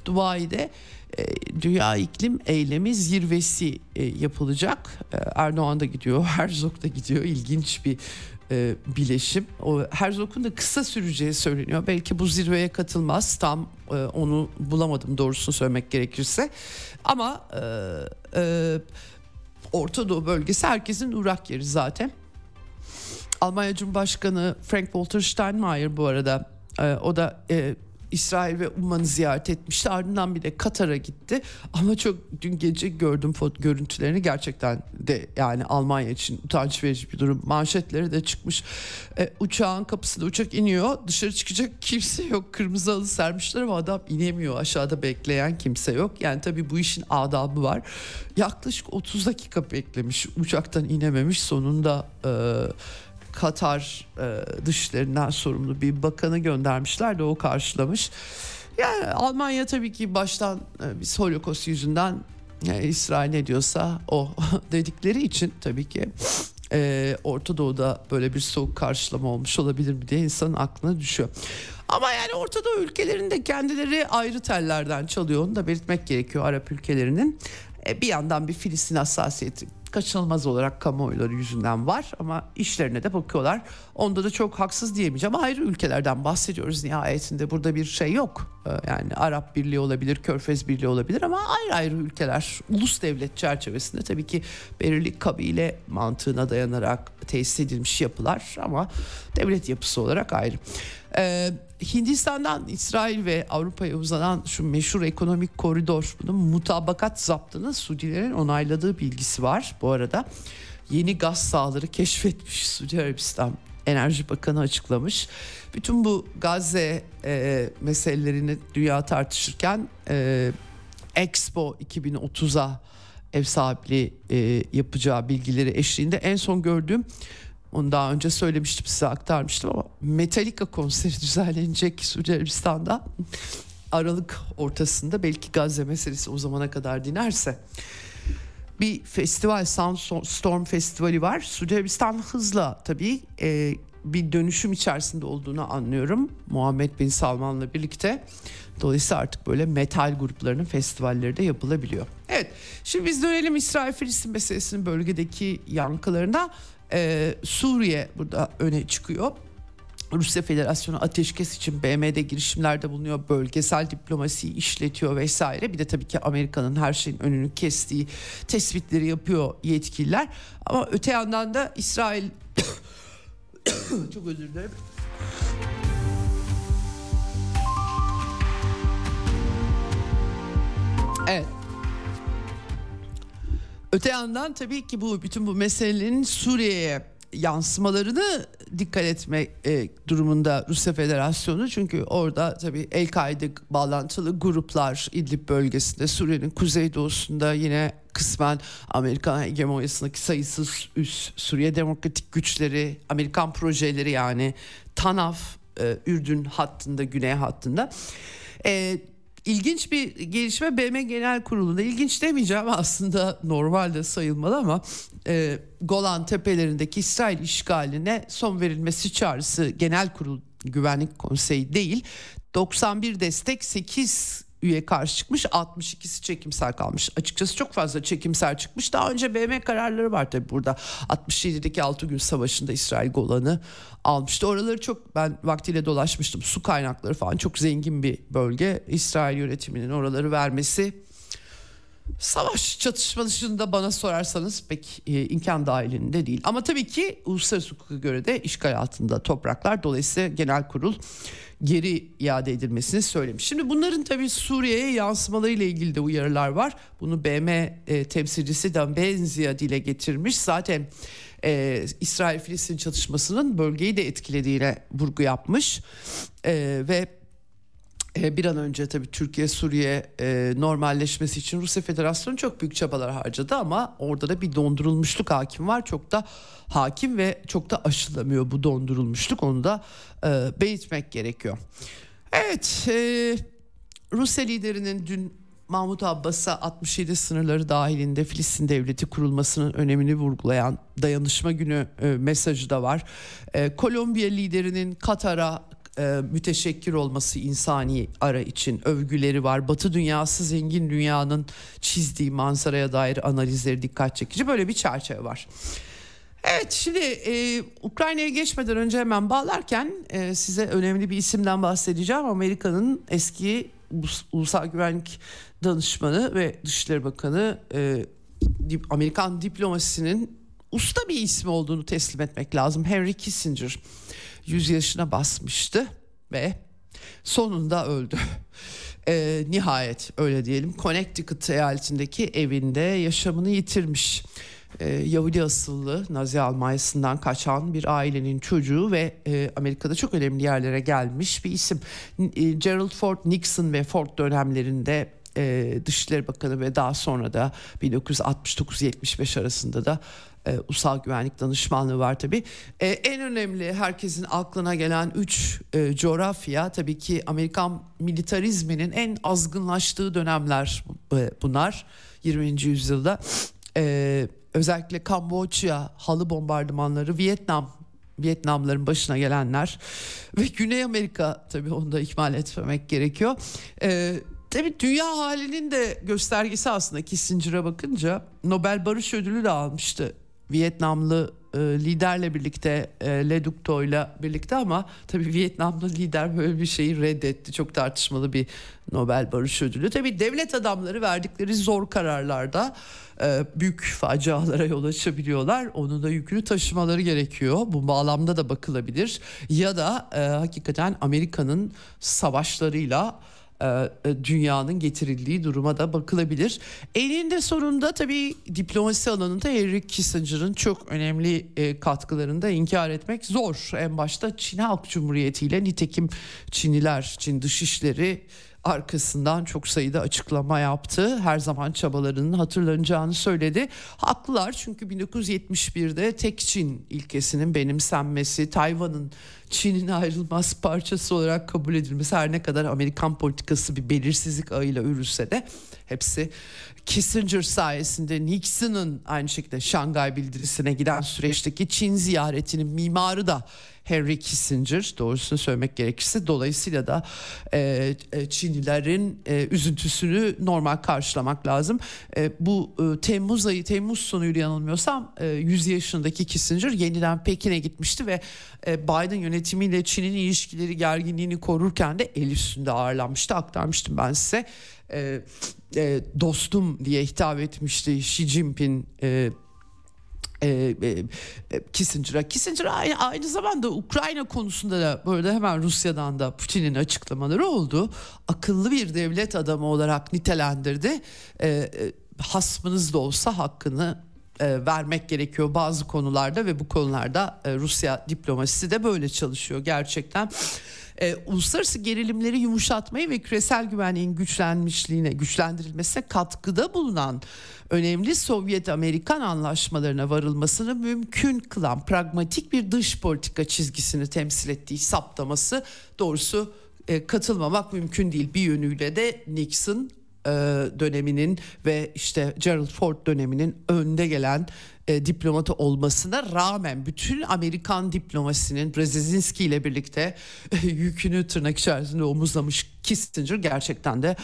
[SPEAKER 1] Dubai'de e, Dünya İklim Eylemi Zirvesi e, yapılacak. E, Erdoğan da gidiyor, Herzog da gidiyor. İlginç bir e, bileşim. O Herzog'un da kısa süreceği söyleniyor. Belki bu zirveye katılmaz. Tam e, onu bulamadım doğrusunu söylemek gerekirse. Ama e, e, Orta Doğu bölgesi herkesin uğrak yeri zaten. Almanya Cumhurbaşkanı Frank Walter Steinmeier bu arada e, o da e, İsrail ve Umman'ı ziyaret etmişti. Ardından bir de Katar'a gitti. Ama çok dün gece gördüm foto görüntülerini gerçekten de yani Almanya için utanç verici bir durum. Manşetleri de çıkmış. E, uçağın kapısında uçak iniyor. Dışarı çıkacak kimse yok. Kırmızı halı sermişler ama adam inemiyor. Aşağıda bekleyen kimse yok. Yani tabii bu işin adabı var. Yaklaşık 30 dakika beklemiş. Uçaktan inememiş. Sonunda e, Katar e, dışlarından sorumlu bir bakanı göndermişler de o karşılamış. Yani Almanya tabii ki baştan e, bir Holocaust yüzünden yani İsrail ne diyorsa o dedikleri için tabii ki e, Orta Doğu'da böyle bir soğuk karşılama olmuş olabilir mi diye insanın aklına düşüyor. Ama yani Orta Doğu ülkelerinde kendileri ayrı tellerden çalıyor onu da belirtmek gerekiyor Arap ülkelerinin. E, bir yandan bir Filistin hassasiyeti kaçınılmaz olarak kamuoyları yüzünden var ama işlerine de bakıyorlar. Onda da çok haksız diyemeyeceğim. Ayrı ülkelerden bahsediyoruz nihayetinde. Burada bir şey yok. Ee, yani Arap Birliği olabilir, Körfez Birliği olabilir ama ayrı ayrı ülkeler ulus devlet çerçevesinde tabii ki belirli kabile mantığına dayanarak tesis edilmiş yapılar ama devlet yapısı olarak ayrı. Ee, Hindistan'dan İsrail ve Avrupa'ya uzanan şu meşhur ekonomik koridor bunun mutabakat zaptını Suudilerin onayladığı bilgisi var bu arada. Yeni gaz sahaları keşfetmiş Suudi Arabistan Enerji Bakanı açıklamış. Bütün bu Gazze e, meselelerini dünya tartışırken e, Expo 2030'a ev sahipliği e, yapacağı bilgileri eşliğinde en son gördüğüm onu daha önce söylemiştim size aktarmıştım ama Metallica konseri düzenlenecek Suudi Arabistan'da. Aralık ortasında belki Gazze meselesi o zamana kadar dinerse bir festival Soundstorm Festivali var. Suudi Arabistan hızla tabii e, bir dönüşüm içerisinde olduğunu anlıyorum. Muhammed Bin Salman'la birlikte. Dolayısıyla artık böyle metal gruplarının festivalleri de yapılabiliyor. Evet şimdi biz dönelim İsrail-Filistin meselesinin bölgedeki yankılarına. Ee, Suriye burada öne çıkıyor. Rusya Federasyonu ateşkes için BM'de girişimlerde bulunuyor, bölgesel diplomasiyi işletiyor vesaire. Bir de tabii ki Amerika'nın her şeyin önünü kestiği tespitleri yapıyor yetkililer. Ama öte yandan da İsrail çok özür dilerim. Evet. Öte yandan tabii ki bu bütün bu meselenin Suriye'ye yansımalarını dikkat etme e, durumunda Rusya Federasyonu. Çünkü orada tabii El-Kaide bağlantılı gruplar İdlib bölgesinde Suriye'nin kuzeydoğusunda yine kısmen Amerikan hegemonyasındaki sayısız üst Suriye Demokratik Güçleri Amerikan projeleri yani TANAF e, Ürdün hattında güney hattında. E, İlginç bir gelişme BM Genel Kurulu'nda ilginç demeyeceğim aslında normalde sayılmalı ama e, Golan Tepelerindeki İsrail işgaline son verilmesi çağrısı Genel Kurul Güvenlik Konseyi değil 91 destek 8 üye karşı çıkmış 62'si çekimsel kalmış. Açıkçası çok fazla çekimsel çıkmış. Daha önce BM kararları var tabii burada. 67'deki 6 gün savaşında İsrail Golan'ı almıştı. Oraları çok ben vaktiyle dolaşmıştım. Su kaynakları falan çok zengin bir bölge. İsrail yönetiminin oraları vermesi savaş çatışma dışında bana sorarsanız pek e, imkan dahilinde değil. Ama tabii ki uluslararası hukuka göre de işgal altında topraklar. Dolayısıyla genel kurul geri iade edilmesini söylemiş. Şimdi bunların tabii Suriye'ye yansımaları ile ilgili de uyarılar var. Bunu BM e, temsilcisi Dan Benzia dile getirmiş. Zaten e, İsrail-Filistin çatışmasının bölgeyi de etkilediğine vurgu yapmış. E, ve bir an önce tabii Türkiye Suriye e, normalleşmesi için Rusya Federasyonu çok büyük çabalar harcadı ama orada da bir dondurulmuşluk hakim var. Çok da hakim ve çok da aşılamıyor bu dondurulmuşluk. Onu da e, belirtmek gerekiyor. Evet e, Rusya liderinin dün Mahmut Abbas'a 67 sınırları dahilinde Filistin devleti kurulmasının önemini vurgulayan dayanışma günü e, mesajı da var. E, Kolombiya liderinin Katar'a e, müteşekkir olması insani ara için övgüleri var. Batı dünyası zengin dünyanın çizdiği manzaraya dair analizleri dikkat çekici böyle bir çerçeve var. Evet şimdi e, Ukrayna'ya geçmeden önce hemen bağlarken e, size önemli bir isimden bahsedeceğim. Amerika'nın eski Ulusal Güvenlik Danışmanı ve Dışişleri Bakanı e, Amerikan diplomasisinin usta bir ismi olduğunu teslim etmek lazım. Henry Kissinger 100 yaşına basmıştı ve sonunda öldü. E, nihayet öyle diyelim Connecticut eyaletindeki evinde yaşamını yitirmiş. E, Yahudi asıllı Nazi Almanya'sından kaçan bir ailenin çocuğu ve e, Amerika'da çok önemli yerlere gelmiş bir isim. E, Gerald Ford Nixon ve Ford dönemlerinde e, Dışişleri Bakanı ve daha sonra da 1969-75 arasında da e, Ulusal Güvenlik Danışmanlığı var tabi. E, en önemli herkesin aklına gelen üç e, coğrafya tabii ki Amerikan militarizminin en azgınlaştığı dönemler e, bunlar 20. yüzyılda. E, özellikle Kamboçya halı bombardımanları, Vietnam Vietnamların başına gelenler ve Güney Amerika tabii onu da ihmal etmemek gerekiyor. Ee, tabii dünya halinin de göstergesi aslında Kissinger'a bakınca Nobel Barış Ödülü de almıştı Vietnamlı e, liderle birlikte e, Le Duc ile birlikte ama tabii Vietnamlı lider böyle bir şeyi reddetti. Çok tartışmalı bir Nobel Barış Ödülü. Tabii devlet adamları verdikleri zor kararlarda e, büyük facialara yol açabiliyorlar. Onun da yükünü taşımaları gerekiyor. Bu bağlamda da bakılabilir. Ya da e, hakikaten Amerika'nın savaşlarıyla dünyanın getirildiği duruma da bakılabilir. Elinde sonunda tabii diplomasi alanında Henry Kissinger'ın çok önemli e, katkılarını da inkar etmek zor. En başta Çin Halk Cumhuriyeti ile nitekim Çinliler, Çin Dışişleri arkasından çok sayıda açıklama yaptı. Her zaman çabalarının hatırlanacağını söyledi. Haklılar çünkü 1971'de tek Çin ilkesinin benimsenmesi, Tayvan'ın Çin'in ayrılmaz parçası olarak kabul edilmesi her ne kadar Amerikan politikası bir belirsizlik ağıyla ürülse de hepsi Kissinger sayesinde Nixon'ın aynı şekilde Şangay bildirisine giden süreçteki Çin ziyaretinin mimarı da Henry Kissinger doğrusunu söylemek gerekirse dolayısıyla da e, e, Çinlilerin e, üzüntüsünü normal karşılamak lazım. E, bu e, Temmuz ayı Temmuz sonuydu yanılmıyorsam e, 100 yaşındaki Kissinger yeniden Pekin'e gitmişti ve e, Biden yönetimiyle Çin'in ilişkileri gerginliğini korurken de el üstünde ağırlanmıştı aktarmıştım ben size. E, e, dostum diye hitap etmişti Xi Jinping e, e, e, e, Kissinger'a. Kissinger aynı, aynı zamanda Ukrayna konusunda da böyle hemen Rusya'dan da Putin'in açıklamaları oldu. Akıllı bir devlet adamı olarak nitelendirdi. E, e, hasmınız da olsa hakkını e, vermek gerekiyor bazı konularda ve bu konularda e, Rusya diplomasisi de böyle çalışıyor gerçekten e, uluslararası gerilimleri yumuşatmayı ve küresel güvenliğin güçlenmişliğine, güçlendirilmesine katkıda bulunan önemli Sovyet-Amerikan anlaşmalarına varılmasını mümkün kılan pragmatik bir dış politika çizgisini temsil ettiği saptaması doğrusu e, katılmamak mümkün değil. Bir yönüyle de Nixon e, döneminin ve işte Gerald Ford döneminin önde gelen e, diplomatı olmasına rağmen bütün Amerikan diplomasinin Brzezinski ile birlikte e, yükünü tırnak içerisinde omuzlamış Kissinger gerçekten de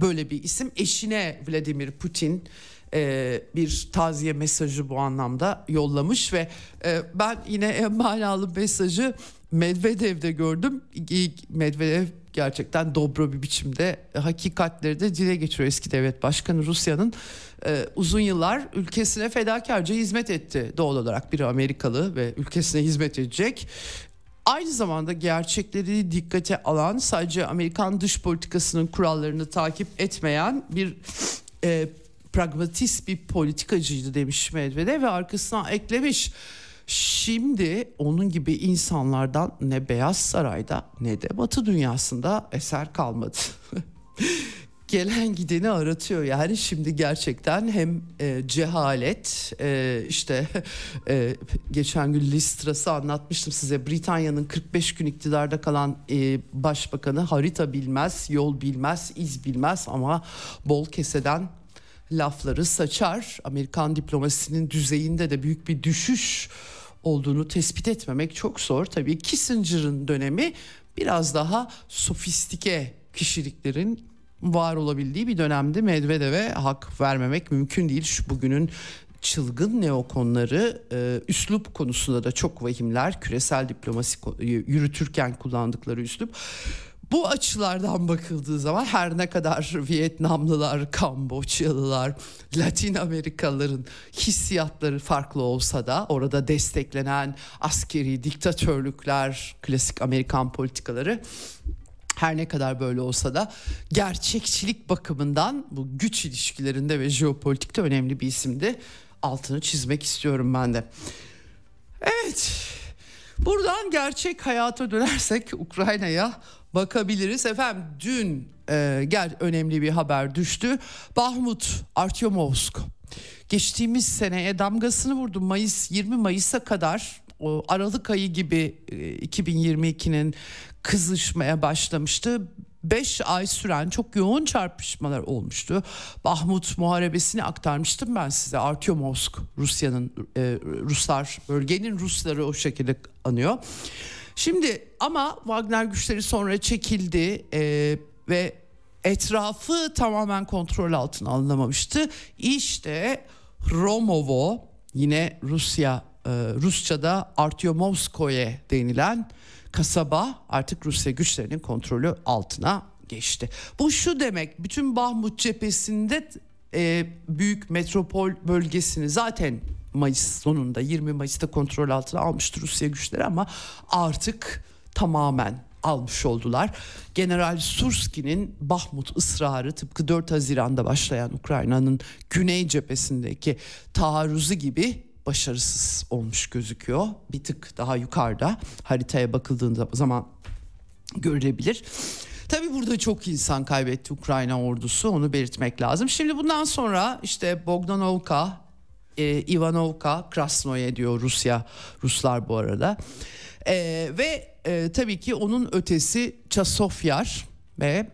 [SPEAKER 1] böyle bir isim. Eşine Vladimir Putin bir taziye mesajı bu anlamda yollamış ve ben yine en manalı mesajı Medvedev'de gördüm. Medvedev gerçekten dobro bir biçimde hakikatleri de dile getiriyor eski devlet başkanı Rusya'nın e, uzun yıllar ülkesine fedakarca hizmet etti doğal olarak bir Amerikalı ve ülkesine hizmet edecek. Aynı zamanda gerçekleri dikkate alan sadece Amerikan dış politikasının kurallarını takip etmeyen bir e, pragmatist bir politikacıydı demiş Medvedev ve arkasına eklemiş Şimdi onun gibi insanlardan ne Beyaz Saray'da ne de Batı dünyasında eser kalmadı. gelen gideni aratıyor. Yani şimdi gerçekten hem e, cehalet e, işte e, geçen gün Listras'ı anlatmıştım size. Britanya'nın 45 gün iktidarda kalan e, başbakanı harita bilmez, yol bilmez, iz bilmez ama bol keseden lafları saçar. Amerikan diplomasisinin düzeyinde de büyük bir düşüş olduğunu tespit etmemek çok zor. Tabii Kissinger'ın dönemi biraz daha sofistike kişiliklerin var olabildiği bir dönemde Medvedev'e hak vermemek mümkün değil. Şu bugünün çılgın neokonları e, üslup konusunda da çok vahimler. Küresel diplomasi yürütürken kullandıkları üslup. Bu açılardan bakıldığı zaman her ne kadar Vietnamlılar, Kamboçyalılar, Latin Amerikalıların hissiyatları farklı olsa da orada desteklenen askeri diktatörlükler, klasik Amerikan politikaları her ne kadar böyle olsa da gerçekçilik bakımından bu güç ilişkilerinde ve jeopolitikte önemli bir isimdi. Altını çizmek istiyorum ben de. Evet. Buradan gerçek hayata dönersek Ukrayna'ya bakabiliriz. Efendim dün e, gel önemli bir haber düştü. Bahmut, Artyomovsk. Geçtiğimiz seneye damgasını vurdu. Mayıs 20 Mayıs'a kadar o Aralık ayı gibi 2022'nin e, kızışmaya başlamıştı. 5 ay süren çok yoğun çarpışmalar olmuştu. Bahmut muharebesini aktarmıştım ben size. Artyomovsk Rusya'nın e, Ruslar bölgenin Rusları o şekilde anıyor. Şimdi ama Wagner güçleri sonra çekildi e, ve etrafı tamamen kontrol altına alınamamıştı. İşte Romovo yine Rusya e, Rusça'da Artyomovskoye denilen kasaba artık Rusya güçlerinin kontrolü altına geçti. Bu şu demek bütün Bahmut cephesinde e, büyük metropol bölgesini zaten Mayıs sonunda 20 Mayıs'ta kontrol altına almıştı Rusya güçleri ama artık tamamen almış oldular. General Surski'nin Bahmut ısrarı tıpkı 4 Haziran'da başlayan Ukrayna'nın güney cephesindeki taarruzu gibi başarısız olmuş gözüküyor. Bir tık daha yukarıda haritaya bakıldığında zaman görülebilir. Tabii burada çok insan kaybetti Ukrayna ordusu onu belirtmek lazım. Şimdi bundan sonra işte Bogdanovka, e, Ivanovka, Krasnoye diyor Rusya, Ruslar bu arada. E, ve e, tabii ki onun ötesi Çasofyar ve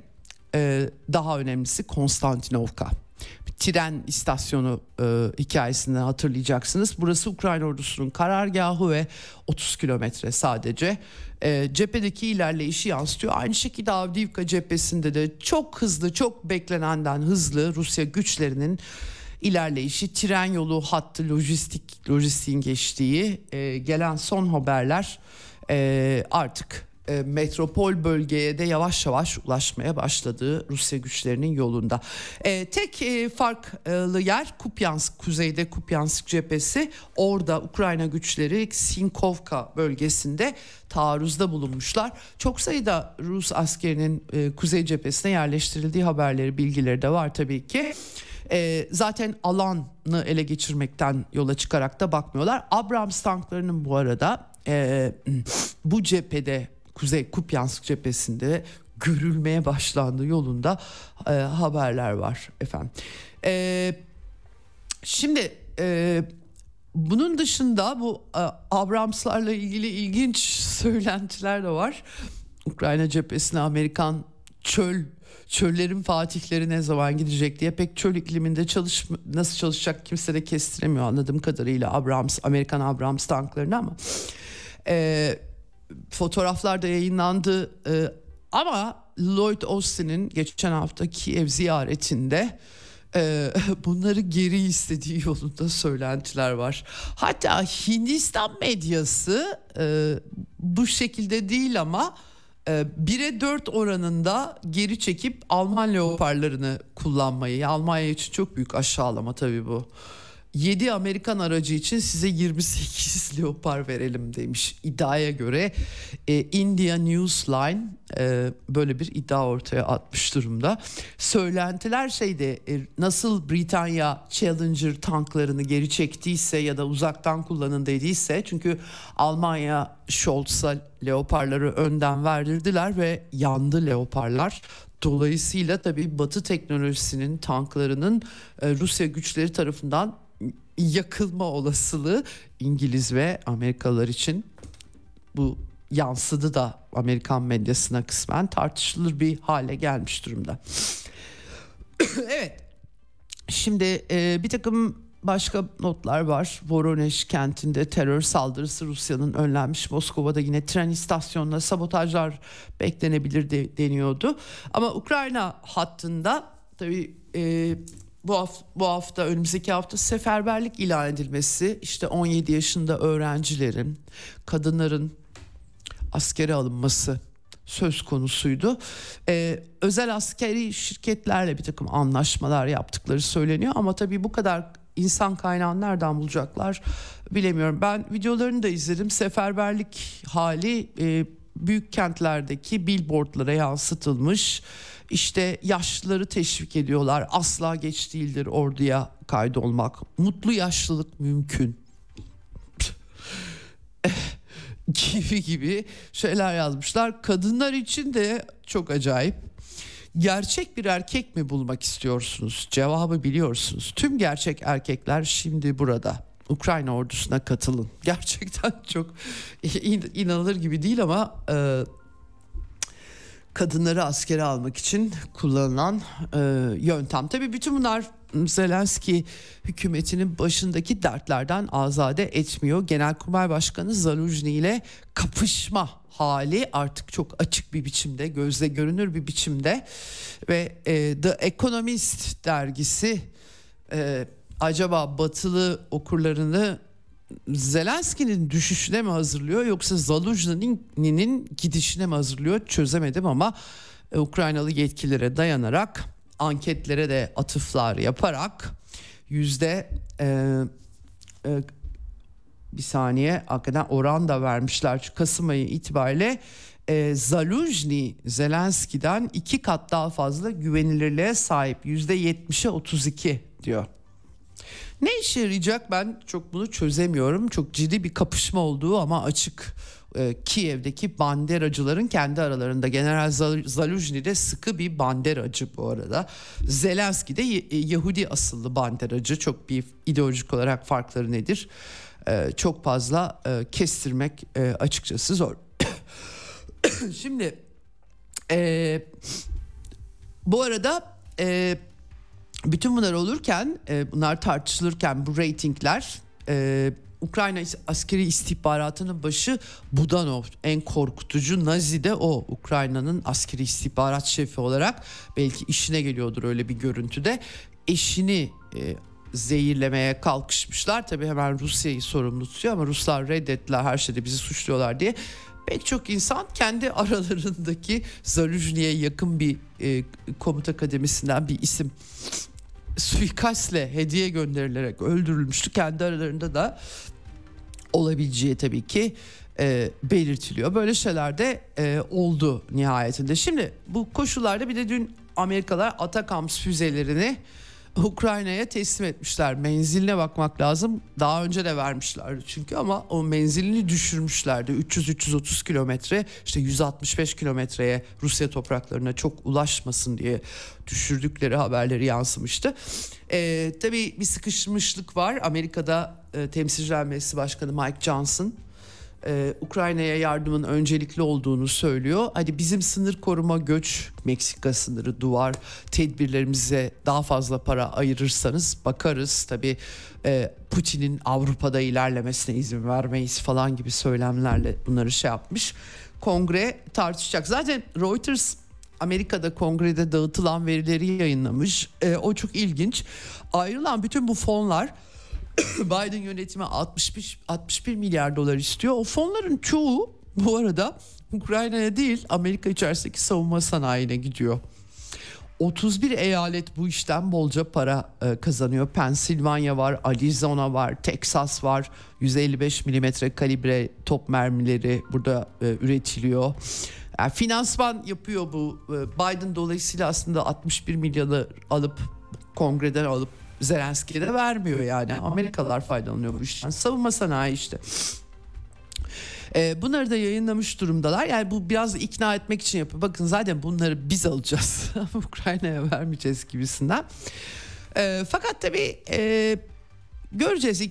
[SPEAKER 1] e, daha önemlisi Konstantinovka tren istasyonu e, hikayesini hatırlayacaksınız. Burası Ukrayna ordusunun karargahı ve 30 kilometre sadece. E, cephedeki ilerleyişi yansıtıyor. Aynı şekilde Avdiivka cephesinde de çok hızlı, çok beklenenden hızlı Rusya güçlerinin ilerleyişi, tren yolu hattı, lojistik lojistiğin geçtiği e, gelen son haberler e, artık e, metropol bölgeye de yavaş yavaş ulaşmaya başladığı Rusya güçlerinin yolunda. E, tek e, farklı yer Kupyansk, kuzeyde Kupyansk cephesi. Orada Ukrayna güçleri Sinkovka bölgesinde taarruzda bulunmuşlar. Çok sayıda Rus askerinin e, kuzey cephesine yerleştirildiği haberleri, bilgileri de var tabii ki. E, zaten alanı ele geçirmekten yola çıkarak da bakmıyorlar. Abrams tanklarının bu arada e, bu cephede Kuzey Kupyansk cephesinde görülmeye başlandığı yolunda e, haberler var efendim. E, şimdi e, bunun dışında bu e, Abramslarla ilgili ilginç söylentiler de var. Ukrayna cephesine Amerikan çöl çöllerin fatihleri ne zaman gidecek diye pek çöl ikliminde çalış nasıl çalışacak kimse de kestiremiyor anladığım kadarıyla Abrams Amerikan Abrams tanklarını ama e, fotoğraflar da yayınlandı e, ama Lloyd Austin'in geçen hafta Kiev ziyaretinde e, bunları geri istediği yolunda söylentiler var. Hatta Hindistan medyası e, bu şekilde değil ama e, 1'e 4 oranında geri çekip Alman leoparlarını kullanmayı Almanya için çok büyük aşağılama tabii bu 7 Amerikan aracı için size 28 Leopard verelim demiş iddiaya göre. E, India Newsline e, böyle bir iddia ortaya atmış durumda. Söylentiler şeyde e, nasıl Britanya Challenger tanklarını geri çektiyse ya da uzaktan kullanın dediyse çünkü Almanya Scholz'a Leopardları önden verdirdiler ve yandı Leopardlar. Dolayısıyla tabii Batı teknolojisinin tanklarının e, Rusya güçleri tarafından yakılma olasılığı İngiliz ve Amerikalılar için bu yansıdı da Amerikan medyasına kısmen tartışılır bir hale gelmiş durumda. evet. Şimdi e, bir takım başka notlar var. Voronezh kentinde terör saldırısı Rusya'nın önlenmiş. Moskova'da yine tren istasyonuna sabotajlar beklenebilir de, deniyordu. Ama Ukrayna hattında tabii e, bu hafta, bu hafta önümüzdeki hafta seferberlik ilan edilmesi işte 17 yaşında öğrencilerin, kadınların askere alınması söz konusuydu. Ee, özel askeri şirketlerle bir takım anlaşmalar yaptıkları söyleniyor ama tabii bu kadar insan kaynağını nereden bulacaklar bilemiyorum. Ben videolarını da izledim. Seferberlik hali e, büyük kentlerdeki billboardlara yansıtılmış. İşte yaşlıları teşvik ediyorlar. Asla geç değildir orduya kaydolmak. Mutlu yaşlılık mümkün. gibi gibi şeyler yazmışlar. Kadınlar için de çok acayip. Gerçek bir erkek mi bulmak istiyorsunuz? Cevabı biliyorsunuz. Tüm gerçek erkekler şimdi burada. Ukrayna ordusuna katılın. Gerçekten çok inanılır gibi değil ama e, kadınları askere almak için kullanılan e, yöntem. Tabii bütün bunlar Zelenski hükümetinin başındaki dertlerden azade etmiyor. Genelkurmay Başkanı Zaluzhny ile kapışma hali artık çok açık bir biçimde, gözle görünür bir biçimde ve e, The Economist dergisi e, acaba batılı okurlarını Zelenski'nin düşüşüne mi hazırlıyor yoksa Zaluzhny'nin gidişine mi hazırlıyor çözemedim ama e, Ukraynalı yetkililere dayanarak anketlere de atıflar yaparak yüzde e, e, bir saniye hakikaten oran da vermişler Kasım ayı itibariyle e, Zaluzhny Zelenski'den iki kat daha fazla güvenilirliğe sahip yüzde yetmişe 32 diyor. Ne işe yarayacak ben çok bunu çözemiyorum. Çok ciddi bir kapışma olduğu ama açık. Ee, Kiev'deki banderacıların kendi aralarında General Zaluzhny de sıkı bir banderacı bu arada. Zelenski de e, Yahudi asıllı banderacı. Çok bir ideolojik olarak farkları nedir? Ee, çok fazla e, kestirmek e, açıkçası zor. Şimdi e, bu arada e, bütün bunlar olurken e, bunlar tartışılırken bu reytingler e, Ukrayna askeri istihbaratının başı Budanov. En korkutucu Nazi de o. Ukrayna'nın askeri istihbarat şefi olarak belki işine geliyordur öyle bir görüntüde. Eşini e, zehirlemeye kalkışmışlar. Tabi hemen Rusya'yı sorumlu tutuyor ama Ruslar reddettiler her şeyde bizi suçluyorlar diye. Pek çok insan kendi aralarındaki Zarujni'ye yakın bir e, komuta kademesinden bir isim suikastle hediye gönderilerek öldürülmüştü. Kendi aralarında da olabileceği tabii ki e, belirtiliyor. Böyle şeyler de e, oldu nihayetinde. Şimdi bu koşullarda bir de dün Amerikalılar Atakams füzelerini Ukrayna'ya teslim etmişler. Menziline bakmak lazım. Daha önce de vermişlerdi çünkü ama o menzilini düşürmüşlerdi. 300-330 kilometre işte 165 kilometreye Rusya topraklarına çok ulaşmasın diye düşürdükleri haberleri yansımıştı. Ee, tabii bir sıkışmışlık var. Amerika'da e, Temsilciler Meclisi Başkanı Mike Johnson e, Ukrayna'ya yardımın öncelikli olduğunu söylüyor. Hadi bizim sınır koruma göç Meksika sınırı duvar tedbirlerimize daha fazla para ayırırsanız bakarız. Tabi e, Putin'in Avrupa'da ilerlemesine izin vermeyiz falan gibi söylemlerle bunları şey yapmış. Kongre tartışacak. Zaten Reuters Amerika'da kongrede dağıtılan verileri yayınlamış. E, o çok ilginç. Ayrılan bütün bu fonlar Biden yönetimi 61 61 milyar dolar istiyor. O fonların çoğu bu arada Ukrayna'ya değil Amerika içerisindeki savunma sanayine gidiyor. 31 eyalet bu işten bolca para e, kazanıyor. Pensilvanya var, Arizona var, Texas var. 155 milimetre kalibre top mermileri burada e, üretiliyor. Yani finansman yapıyor bu e, Biden dolayısıyla aslında 61 milyonu alıp kongreden alıp Zelenski'ye de vermiyor yani. Amerikalılar faydalanıyor bu işten. Savunma sanayi işte. E, bunları da yayınlamış durumdalar. Yani bu biraz ikna etmek için yapıyor. Bakın zaten bunları biz alacağız. Ukrayna'ya vermeyeceğiz gibisinden. E, fakat tabii e, göreceğiz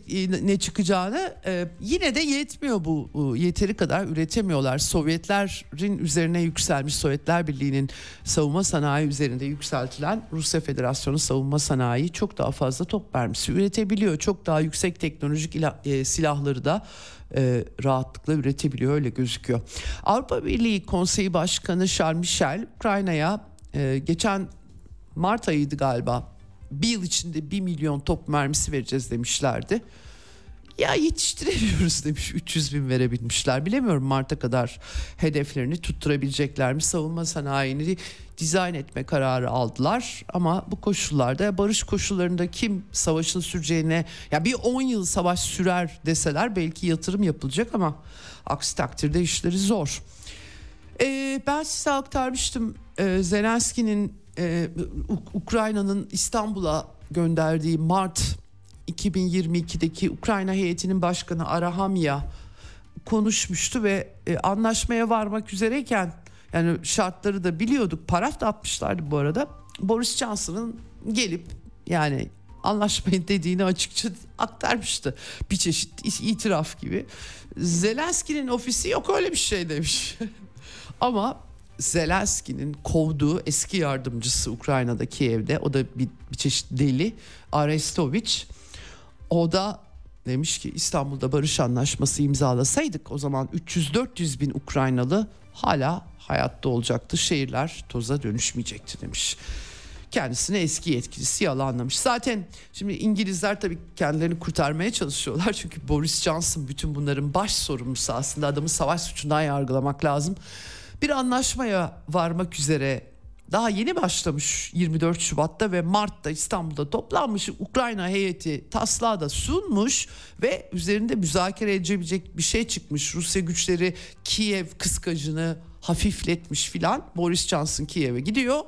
[SPEAKER 1] ne çıkacağını. Ee, yine de yetmiyor bu yeteri kadar üretemiyorlar. Sovyetlerin üzerine yükselmiş Sovyetler Birliği'nin savunma sanayi üzerinde yükseltilen Rusya Federasyonu savunma sanayi çok daha fazla top mermisi üretebiliyor. Çok daha yüksek teknolojik ila, silahları da e, rahatlıkla üretebiliyor öyle gözüküyor. Avrupa Birliği Konseyi Başkanı Charles Michel Ukrayna'ya e, geçen Mart ayıydı galiba bir yıl içinde bir milyon top mermisi vereceğiz demişlerdi. Ya yetiştiremiyoruz demiş 300 bin verebilmişler. Bilemiyorum Mart'a kadar hedeflerini tutturabilecekler mi? Savunma sanayini dizayn etme kararı aldılar. Ama bu koşullarda barış koşullarında kim savaşın süreceğine ya bir 10 yıl savaş sürer deseler belki yatırım yapılacak ama aksi takdirde işleri zor. Ee, ben size aktarmıştım ee, Zelenski'nin e, Ukrayna'nın İstanbul'a gönderdiği Mart 2022'deki Ukrayna heyetinin başkanı Arahamya konuşmuştu ve e, anlaşmaya varmak üzereyken yani şartları da biliyorduk. Paraf da atmışlardı bu arada. Boris Johnson'ın gelip yani anlaşmayın dediğini açıkça aktarmıştı. Bir çeşit itiraf gibi. Zelenski'nin ofisi yok öyle bir şey demiş. Ama Zelenski'nin kovduğu eski yardımcısı Ukrayna'daki evde o da bir, bir çeşit deli Arestoviç o da demiş ki İstanbul'da barış anlaşması imzalasaydık o zaman 300-400 bin Ukraynalı hala hayatta olacaktı şehirler toza dönüşmeyecekti demiş. Kendisine eski yetkilisi yalanlamış. Zaten şimdi İngilizler tabii kendilerini kurtarmaya çalışıyorlar. Çünkü Boris Johnson bütün bunların baş sorumlusu aslında adamı savaş suçundan yargılamak lazım bir anlaşmaya varmak üzere daha yeni başlamış 24 Şubat'ta ve Mart'ta İstanbul'da toplanmış Ukrayna heyeti taslağı da sunmuş ve üzerinde müzakere edebilecek bir şey çıkmış. Rusya güçleri Kiev kıskacını hafifletmiş filan. Boris Johnson Kiev'e gidiyor.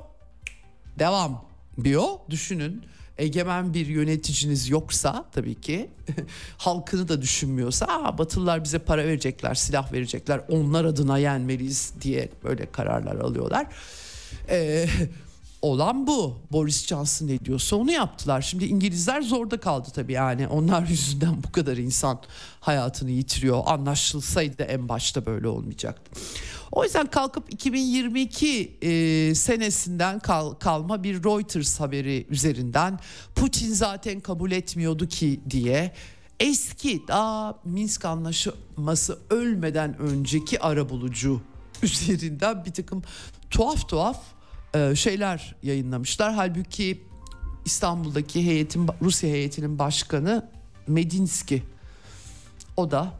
[SPEAKER 1] Devam diyor. Düşünün egemen bir yöneticiniz yoksa tabii ki halkını da düşünmüyorsa Aa, Batılılar bize para verecekler, silah verecekler, onlar adına yenmeliyiz diye böyle kararlar alıyorlar. Ee, olan bu. Boris Johnson ne diyorsa onu yaptılar. Şimdi İngilizler zorda kaldı tabii yani. Onlar yüzünden bu kadar insan hayatını yitiriyor. Anlaşılsaydı en başta böyle olmayacaktı. O yüzden kalkıp 2022 e, senesinden kal, kalma bir Reuters haberi üzerinden Putin zaten kabul etmiyordu ki diye eski daha Minsk anlaşması ölmeden önceki arabulucu üzerinden bir takım tuhaf tuhaf şeyler yayınlamışlar. Halbuki İstanbul'daki heyetin Rusya heyetinin başkanı Medinski o da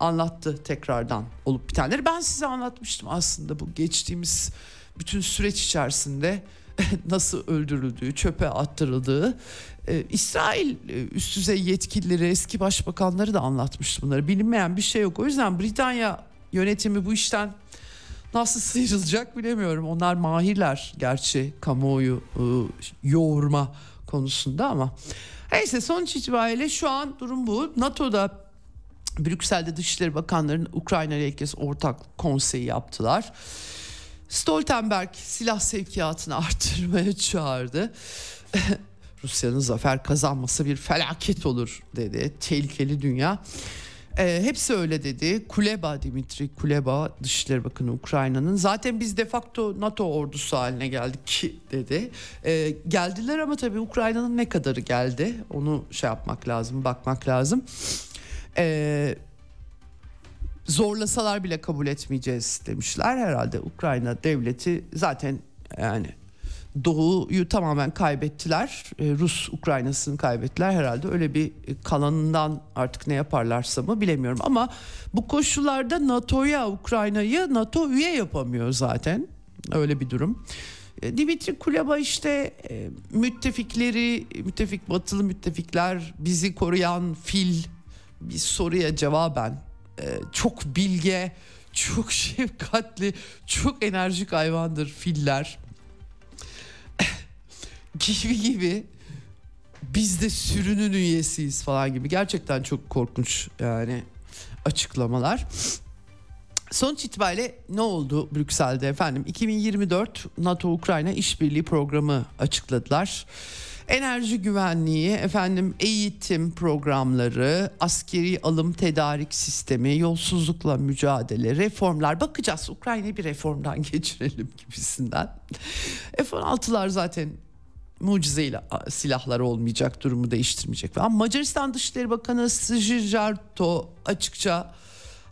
[SPEAKER 1] anlattı tekrardan olup bitenleri. Ben size anlatmıştım aslında bu geçtiğimiz bütün süreç içerisinde nasıl öldürüldüğü, çöpe attırıldığı. Ee, İsrail e, üst düzey yetkilileri, eski başbakanları da anlatmıştı bunları. Bilinmeyen bir şey yok. O yüzden Britanya yönetimi bu işten nasıl sıyrılacak bilemiyorum. Onlar mahirler gerçi kamuoyu e, yoğurma konusunda ama. Neyse sonuç itibariyle şu an durum bu. NATO'da Brüksel'de Dışişleri Bakanları'nın Ukrayna ile kez ortak konseyi yaptılar. Stoltenberg silah sevkiyatını arttırmaya çağırdı. Rusya'nın zafer kazanması bir felaket olur dedi. Tehlikeli dünya. E, hepsi öyle dedi. Kuleba Dimitri Kuleba Dışişleri Bakanı Ukrayna'nın zaten biz de facto NATO ordusu haline geldik dedi. E, geldiler ama tabii Ukrayna'nın ne kadarı geldi onu şey yapmak lazım bakmak lazım e, zorlasalar bile kabul etmeyeceğiz demişler. Herhalde Ukrayna devleti zaten yani Doğu'yu tamamen kaybettiler. E, Rus Ukrayna'sını kaybettiler herhalde. Öyle bir kalanından artık ne yaparlarsa mı bilemiyorum. Ama bu koşullarda NATO'ya Ukrayna'yı NATO üye yapamıyor zaten. Öyle bir durum. E, Dimitri Kuleba işte e, müttefikleri, müttefik batılı müttefikler bizi koruyan fil bir soruya cevaben çok bilge, çok şefkatli, çok enerjik hayvandır filler. Gibi gibi biz de sürünün üyesiyiz falan gibi. Gerçekten çok korkunç yani açıklamalar. Sonuç itibariyle ne oldu Brüksel'de efendim? 2024 NATO-Ukrayna işbirliği programı açıkladılar. Enerji güvenliği, efendim eğitim programları, askeri alım tedarik sistemi, yolsuzlukla mücadele, reformlar. Bakacağız Ukrayna'yı bir reformdan geçirelim gibisinden. F-16'lar zaten mucizeyle silahlar olmayacak durumu değiştirmeyecek. Ama Macaristan Dışişleri Bakanı Sjijarto açıkça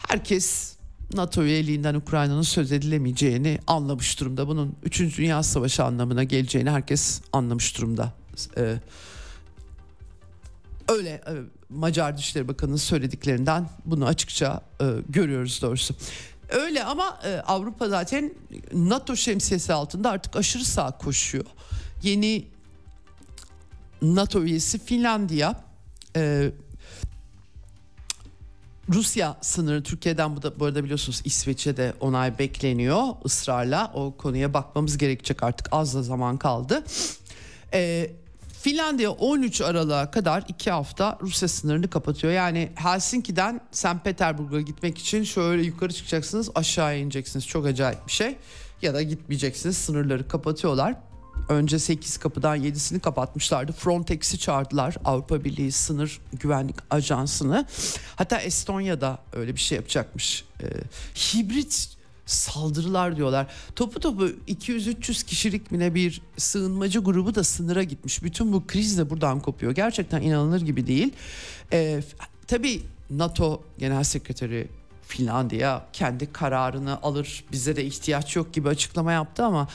[SPEAKER 1] herkes NATO üyeliğinden Ukrayna'nın söz edilemeyeceğini anlamış durumda. Bunun 3. Dünya Savaşı anlamına geleceğini herkes anlamış durumda. Ee, öyle e, Macar Dışişleri Bakanı'nın söylediklerinden bunu açıkça e, görüyoruz doğrusu. Öyle ama e, Avrupa zaten NATO şemsiyesi altında artık aşırı sağ koşuyor. Yeni NATO üyesi Finlandiya e, Rusya sınırı Türkiye'den bu da bu arada biliyorsunuz İsveç'e de onay bekleniyor ısrarla. O konuya bakmamız gerekecek artık az da zaman kaldı. Ee, Finlandiya 13 Aralık'a kadar 2 hafta Rusya sınırını kapatıyor. Yani Helsinki'den St. Petersburg'a gitmek için şöyle yukarı çıkacaksınız aşağı ineceksiniz. Çok acayip bir şey. Ya da gitmeyeceksiniz sınırları kapatıyorlar. Önce 8 kapıdan 7'sini kapatmışlardı. Frontex'i çağırdılar. Avrupa Birliği Sınır Güvenlik Ajansı'nı. Hatta Estonya'da öyle bir şey yapacakmış. Ee, hibrit saldırılar diyorlar. Topu topu 200-300 kişilik mi bir sığınmacı grubu da sınıra gitmiş. Bütün bu kriz de buradan kopuyor. Gerçekten inanılır gibi değil. Ee, tabii NATO Genel Sekreteri Finlandiya kendi kararını alır bize de ihtiyaç yok gibi açıklama yaptı ama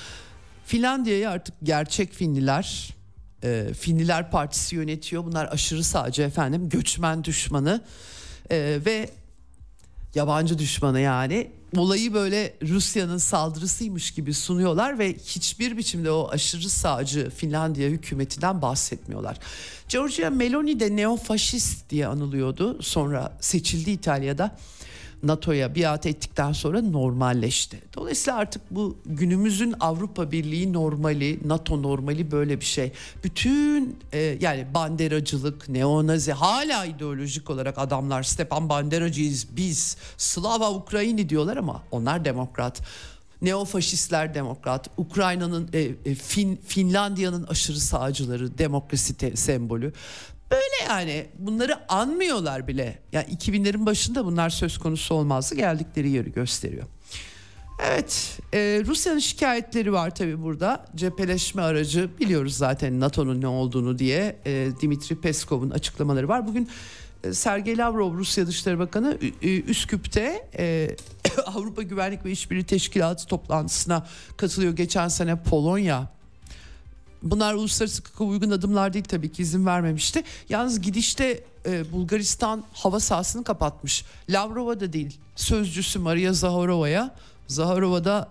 [SPEAKER 1] Finlandiya'yı artık gerçek Finliler, e, Finliler Partisi yönetiyor. Bunlar aşırı sağcı efendim, göçmen düşmanı e, ve yabancı düşmanı yani. Olayı böyle Rusya'nın saldırısıymış gibi sunuyorlar ve hiçbir biçimde o aşırı sağcı Finlandiya hükümetinden bahsetmiyorlar. Giorgia Meloni de neofaşist diye anılıyordu. Sonra seçildi İtalya'da. NATO'ya biat ettikten sonra normalleşti. Dolayısıyla artık bu günümüzün Avrupa Birliği normali, NATO normali böyle bir şey. Bütün e, yani banderacılık, neonazi hala ideolojik olarak adamlar Stepan Banderacıyız biz, Slava Ukrayni diyorlar ama onlar demokrat. Neofaşistler demokrat, Ukrayna'nın e, e, fin, Finlandiya'nın aşırı sağcıları demokrasi te, sembolü. Böyle yani bunları anmıyorlar bile. Yani 2000'lerin başında bunlar söz konusu olmazdı. Geldikleri yeri gösteriyor. Evet, e, Rusya'nın şikayetleri var tabii burada. Cepheleşme aracı biliyoruz zaten NATO'nun ne olduğunu diye e, Dimitri Peskov'un açıklamaları var. Bugün e, Sergey Lavrov Rusya Dışişleri Bakanı Üsküp'te e, Avrupa Güvenlik ve İşbirliği Teşkilatı toplantısına katılıyor. Geçen sene Polonya Bunlar uluslararası hukuka uygun adımlar değil tabii ki izin vermemişti. Yalnız gidişte e, Bulgaristan hava sahasını kapatmış. Lavrova da değil sözcüsü Maria Zaharova'ya. Zaharova da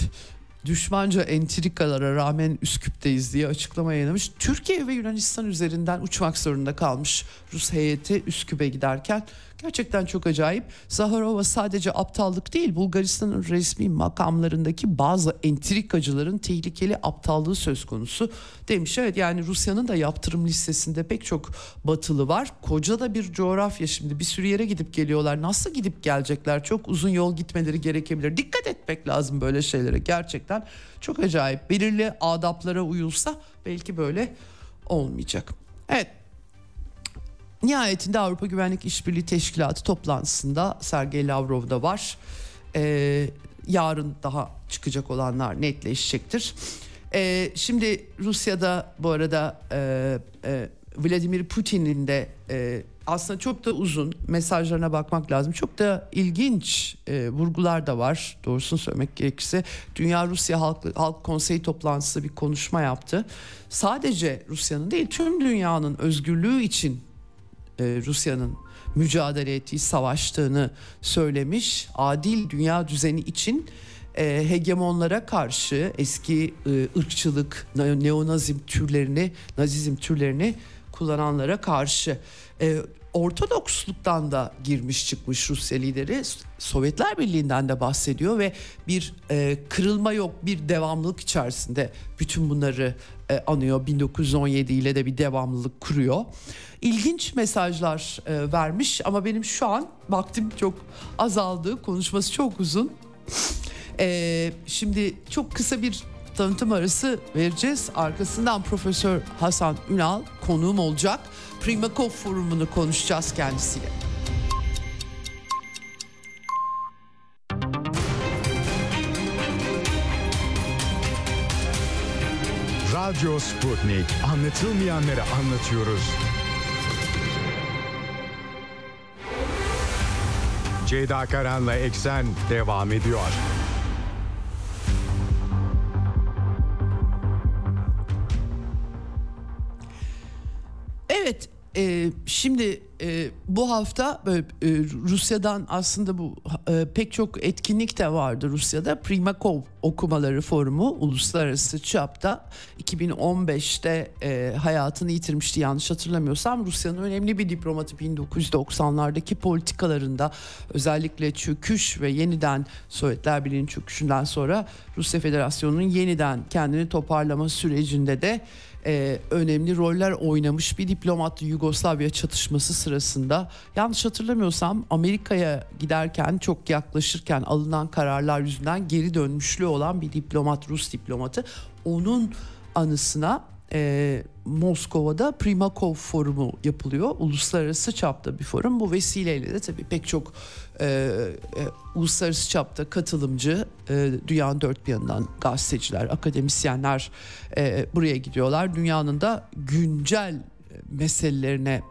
[SPEAKER 1] düşmanca entrikalara rağmen Üsküp'teyiz diye açıklama yayınlamış. Türkiye ve Yunanistan üzerinden uçmak zorunda kalmış Rus heyeti Üsküp'e giderken. Gerçekten çok acayip. Zaharova sadece aptallık değil Bulgaristan'ın resmi makamlarındaki bazı entrikacıların tehlikeli aptallığı söz konusu demiş. Evet yani Rusya'nın da yaptırım listesinde pek çok batılı var. Koca da bir coğrafya şimdi bir sürü yere gidip geliyorlar. Nasıl gidip gelecekler? Çok uzun yol gitmeleri gerekebilir. Dikkat etmek lazım böyle şeylere gerçekten. Çok acayip. Belirli adaplara uyulsa belki böyle olmayacak. Evet Nihayetinde Avrupa Güvenlik İşbirliği Teşkilatı toplantısında Sergey Lavrov da var. Ee, yarın daha çıkacak olanlar netleşecektir. Ee, şimdi Rusya'da bu arada e, e, Vladimir Putin'in de e, aslında çok da uzun mesajlarına bakmak lazım. Çok da ilginç e, vurgular da var doğrusunu söylemek gerekirse. Dünya Rusya Halk, Halk Konseyi toplantısı bir konuşma yaptı. Sadece Rusya'nın değil tüm dünyanın özgürlüğü için e, Rusya'nın mücadele ettiği, savaştığını söylemiş. Adil dünya düzeni için e, hegemonlara karşı eski e, ırkçılık, neonazim türlerini, nazizm türlerini kullananlara karşı. E, Ortodoksluktan da girmiş çıkmış Rusya lideri Sovyetler Birliği'nden de bahsediyor ve bir e, kırılma yok bir devamlılık içerisinde bütün bunları e, anıyor 1917 ile de bir devamlılık kuruyor. İlginç mesajlar e, vermiş ama benim şu an vaktim çok azaldı konuşması çok uzun. E, şimdi çok kısa bir tanıtım arası vereceğiz. Arkasından Profesör Hasan Ünal konuğum olacak. Primakov forumunu konuşacağız kendisiyle.
[SPEAKER 2] Radyo Sputnik. Anlatılmayanları anlatıyoruz. Ceyda Karan'la Eksen devam ediyor.
[SPEAKER 1] Evet e, şimdi e, bu hafta böyle, e, Rusya'dan aslında bu e, pek çok etkinlik de vardı Rusya'da. Primakov okumaları forumu uluslararası çapta 2015'te e, hayatını yitirmişti yanlış hatırlamıyorsam. Rusya'nın önemli bir diplomatı 1990'lardaki politikalarında özellikle çöküş ve yeniden Sovyetler Birliği'nin çöküşünden sonra Rusya Federasyonu'nun yeniden kendini toparlama sürecinde de e, önemli roller oynamış bir diplomat Yugoslavya çatışması sırasında yanlış hatırlamıyorsam Amerika'ya giderken çok yaklaşırken alınan kararlar yüzünden geri dönmüşlüğü olan bir diplomat Rus diplomatı onun anısına e, Moskova'da Primakov Forumu yapılıyor. Uluslararası çapta bir forum. Bu vesileyle de tabii pek çok e, e, uluslararası çapta katılımcı e, dünyanın dört bir yanından gazeteciler, akademisyenler e, buraya gidiyorlar. Dünyanın da güncel meselelerine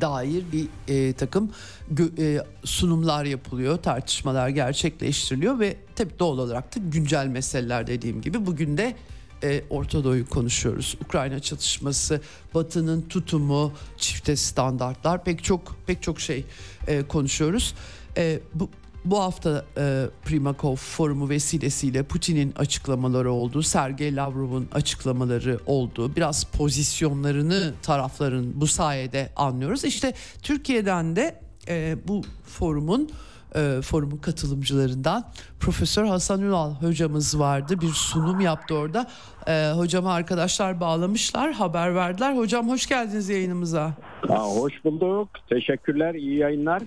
[SPEAKER 1] dair bir e, takım gö, e, sunumlar yapılıyor, tartışmalar gerçekleştiriliyor ve tabii doğal olarak da güncel meseleler dediğim gibi bugün de e, Orta Doğu'yu konuşuyoruz. Ukrayna çatışması, Batı'nın tutumu, çifte standartlar pek çok pek çok şey e, konuşuyoruz. E, bu bu hafta e, Primakov forumu vesilesiyle Putin'in açıklamaları oldu, Sergey Lavrov'un açıklamaları oldu. Biraz pozisyonlarını tarafların bu sayede anlıyoruz. İşte Türkiye'den de e, bu forumun e, forumun katılımcılarından Profesör Hasan Ünal hocamız vardı. Bir sunum yaptı orada. E, hocama arkadaşlar bağlamışlar, haber verdiler. Hocam hoş geldiniz yayınımıza.
[SPEAKER 3] Aa, hoş bulduk. Teşekkürler, iyi yayınlar.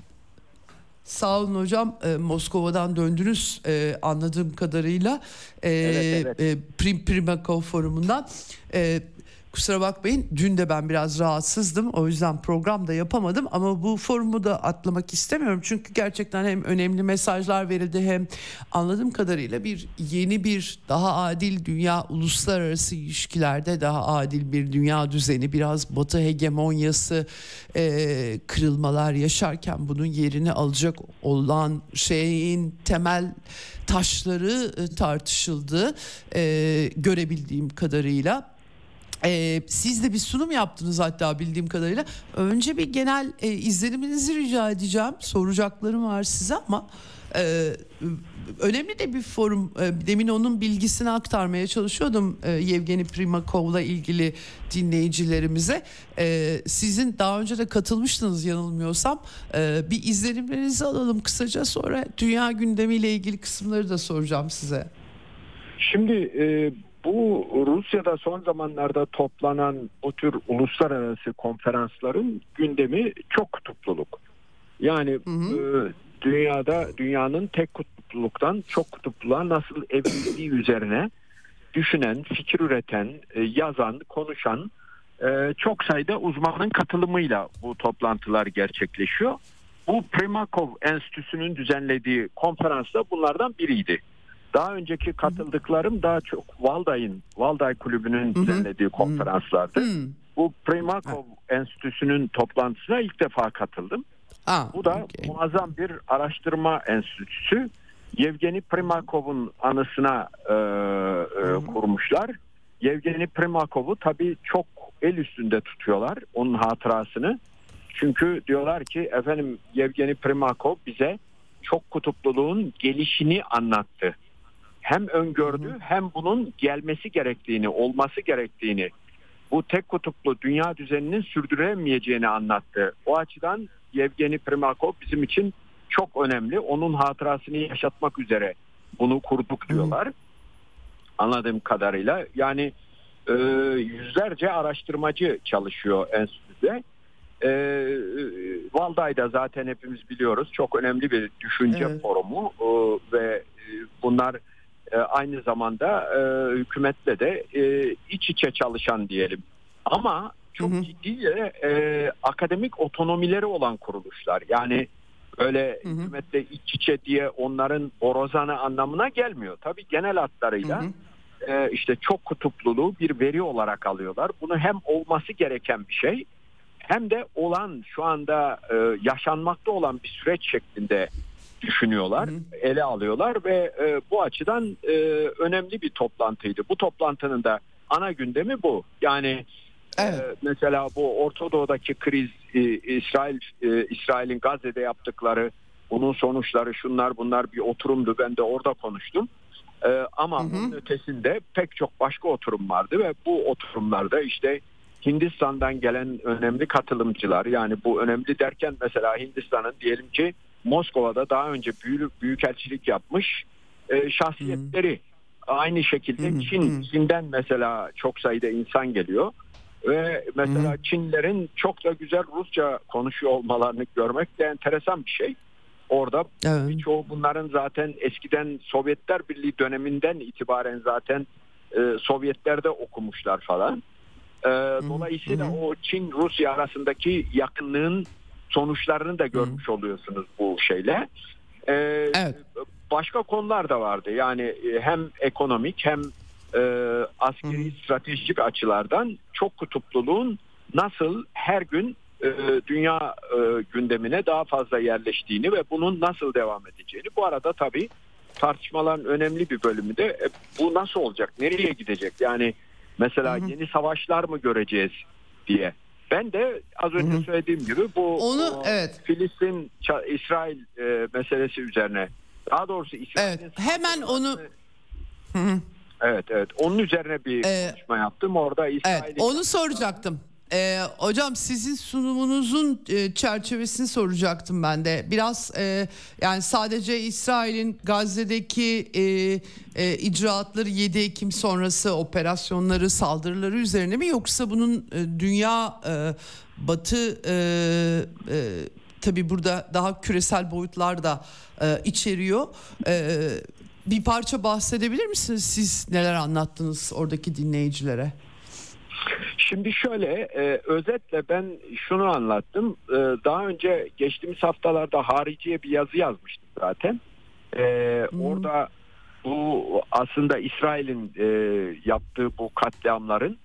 [SPEAKER 1] Sağ olun hocam. E, Moskova'dan döndünüz e, anladığım kadarıyla. E, evet, evet. E, Prim Primakov forumundan. E, Kusura bakmayın dün de ben biraz rahatsızdım o yüzden program da yapamadım ama bu forumu da atlamak istemiyorum. Çünkü gerçekten hem önemli mesajlar verildi hem anladığım kadarıyla bir yeni bir daha adil dünya uluslararası ilişkilerde daha adil bir dünya düzeni biraz batı hegemonyası e, kırılmalar yaşarken bunun yerini alacak olan şeyin temel taşları e, tartışıldı e, görebildiğim kadarıyla. Ee, siz de bir sunum yaptınız hatta bildiğim kadarıyla. Önce bir genel e, izleniminizi rica edeceğim. Soracaklarım var size ama e, önemli de bir forum. E, demin onun bilgisini aktarmaya çalışıyordum e, Yevgeni Primakov'la ilgili dinleyicilerimize. E, sizin daha önce de katılmıştınız yanılmıyorsam. E, bir izlenimlerinizi alalım kısaca sonra dünya gündemiyle ilgili kısımları da soracağım size.
[SPEAKER 3] Şimdi e, bu Rusya'da son zamanlarda toplanan bu tür uluslararası konferansların gündemi çok kutupluluk. Yani hı hı. E, dünyada dünyanın tek kutupluluktan çok kutupluluğa nasıl evrildiği üzerine düşünen, fikir üreten, e, yazan, konuşan e, çok sayıda uzmanın katılımıyla bu toplantılar gerçekleşiyor. Bu Primakov Enstitüsü'nün düzenlediği konferansta bunlardan biriydi. Daha önceki katıldıklarım daha çok Valday'ın, Valday Kulübü'nün düzenlediği konferanslardı. Bu Primakov Enstitüsü'nün toplantısına ilk defa katıldım. Aa, Bu da okay. muazzam bir araştırma enstitüsü. Yevgeni Primakov'un anısına e, e, kurmuşlar. Yevgeni Primakov'u tabii çok el üstünde tutuyorlar onun hatırasını. Çünkü diyorlar ki efendim Yevgeni Primakov bize çok kutupluluğun gelişini anlattı. Hem öngördü hem bunun gelmesi gerektiğini, olması gerektiğini, bu tek kutuplu dünya düzeninin sürdüremeyeceğini anlattı. O açıdan Yevgeni Primakov bizim için çok önemli. Onun hatırasını yaşatmak üzere bunu kurduk diyorlar. Hı. Anladığım kadarıyla. Yani e, yüzlerce araştırmacı çalışıyor enstitüde. E, Valday'da zaten hepimiz biliyoruz çok önemli bir düşünce evet. forumu e, ve e, bunlar e, aynı zamanda e, hükümetle de e, iç içe çalışan diyelim. Ama çok hı hı. ciddi e, akademik otonomileri olan kuruluşlar. Yani öyle hı hı. hükümetle iç içe diye onların borozanı anlamına gelmiyor. Tabii genel hatlarıyla hı hı. E, işte çok kutupluluğu bir veri olarak alıyorlar. Bunu hem olması gereken bir şey hem de olan şu anda e, yaşanmakta olan bir süreç şeklinde düşünüyorlar, hı hı. ele alıyorlar ve e, bu açıdan e, önemli bir toplantıydı. Bu toplantının da ana gündemi bu. Yani Evet. Ee, mesela bu Orta Doğu'daki kriz, e, İsrail e, İsrail'in Gazze'de yaptıkları, bunun sonuçları şunlar bunlar bir oturumdu. Ben de orada konuştum. Ee, ama hı hı. bunun ötesinde pek çok başka oturum vardı ve bu oturumlarda işte Hindistan'dan gelen önemli katılımcılar yani bu önemli derken mesela Hindistan'ın diyelim ki Moskova'da daha önce büyük büyükelçilik yapmış e, şahsiyetleri hı. aynı şekilde hı. Çin Çin'den mesela çok sayıda insan geliyor. Ve mesela Hı. Çinlerin çok da güzel Rusça konuşuyor olmalarını görmek de enteresan bir şey. Orada evet. birçoğu bunların zaten eskiden Sovyetler Birliği döneminden itibaren zaten e, Sovyetlerde okumuşlar falan. E, dolayısıyla Hı. o Çin-Rusya arasındaki yakınlığın sonuçlarını da görmüş Hı. oluyorsunuz bu şeyle. E, evet. Başka konular da vardı. Yani e, hem ekonomik hem e, askeri Hı. stratejik açılardan çok kutupluluğun nasıl her gün e, dünya e, gündemine daha fazla yerleştiğini ve bunun nasıl devam edeceğini. Bu arada tabii tartışmaların önemli bir bölümü de e, bu nasıl olacak, nereye gidecek? Yani mesela hı hı. yeni savaşlar mı göreceğiz diye. Ben de az önce hı hı. söylediğim gibi bu
[SPEAKER 1] onu o, evet
[SPEAKER 3] Filistin İsrail e, meselesi üzerine daha doğrusu İsrail
[SPEAKER 1] evet, hemen onu hı hı.
[SPEAKER 3] Evet evet onun üzerine bir ee, konuşma yaptım orada
[SPEAKER 1] İsrail'i... Evet onu soracaktım. Ee, hocam sizin sunumunuzun e, çerçevesini soracaktım ben de. Biraz e, yani sadece İsrail'in Gazze'deki e, e, icraatları 7 Ekim sonrası operasyonları, saldırıları üzerine mi yoksa bunun e, dünya e, batı e, e, tabii burada daha küresel boyutlar da e, içeriyor. E, bir parça bahsedebilir misiniz? Siz neler anlattınız oradaki dinleyicilere?
[SPEAKER 3] Şimdi şöyle e, özetle ben şunu anlattım. E, daha önce geçtiğimiz haftalarda hariciye bir yazı yazmıştım zaten. E, hmm. Orada bu aslında İsrail'in e, yaptığı bu katliamların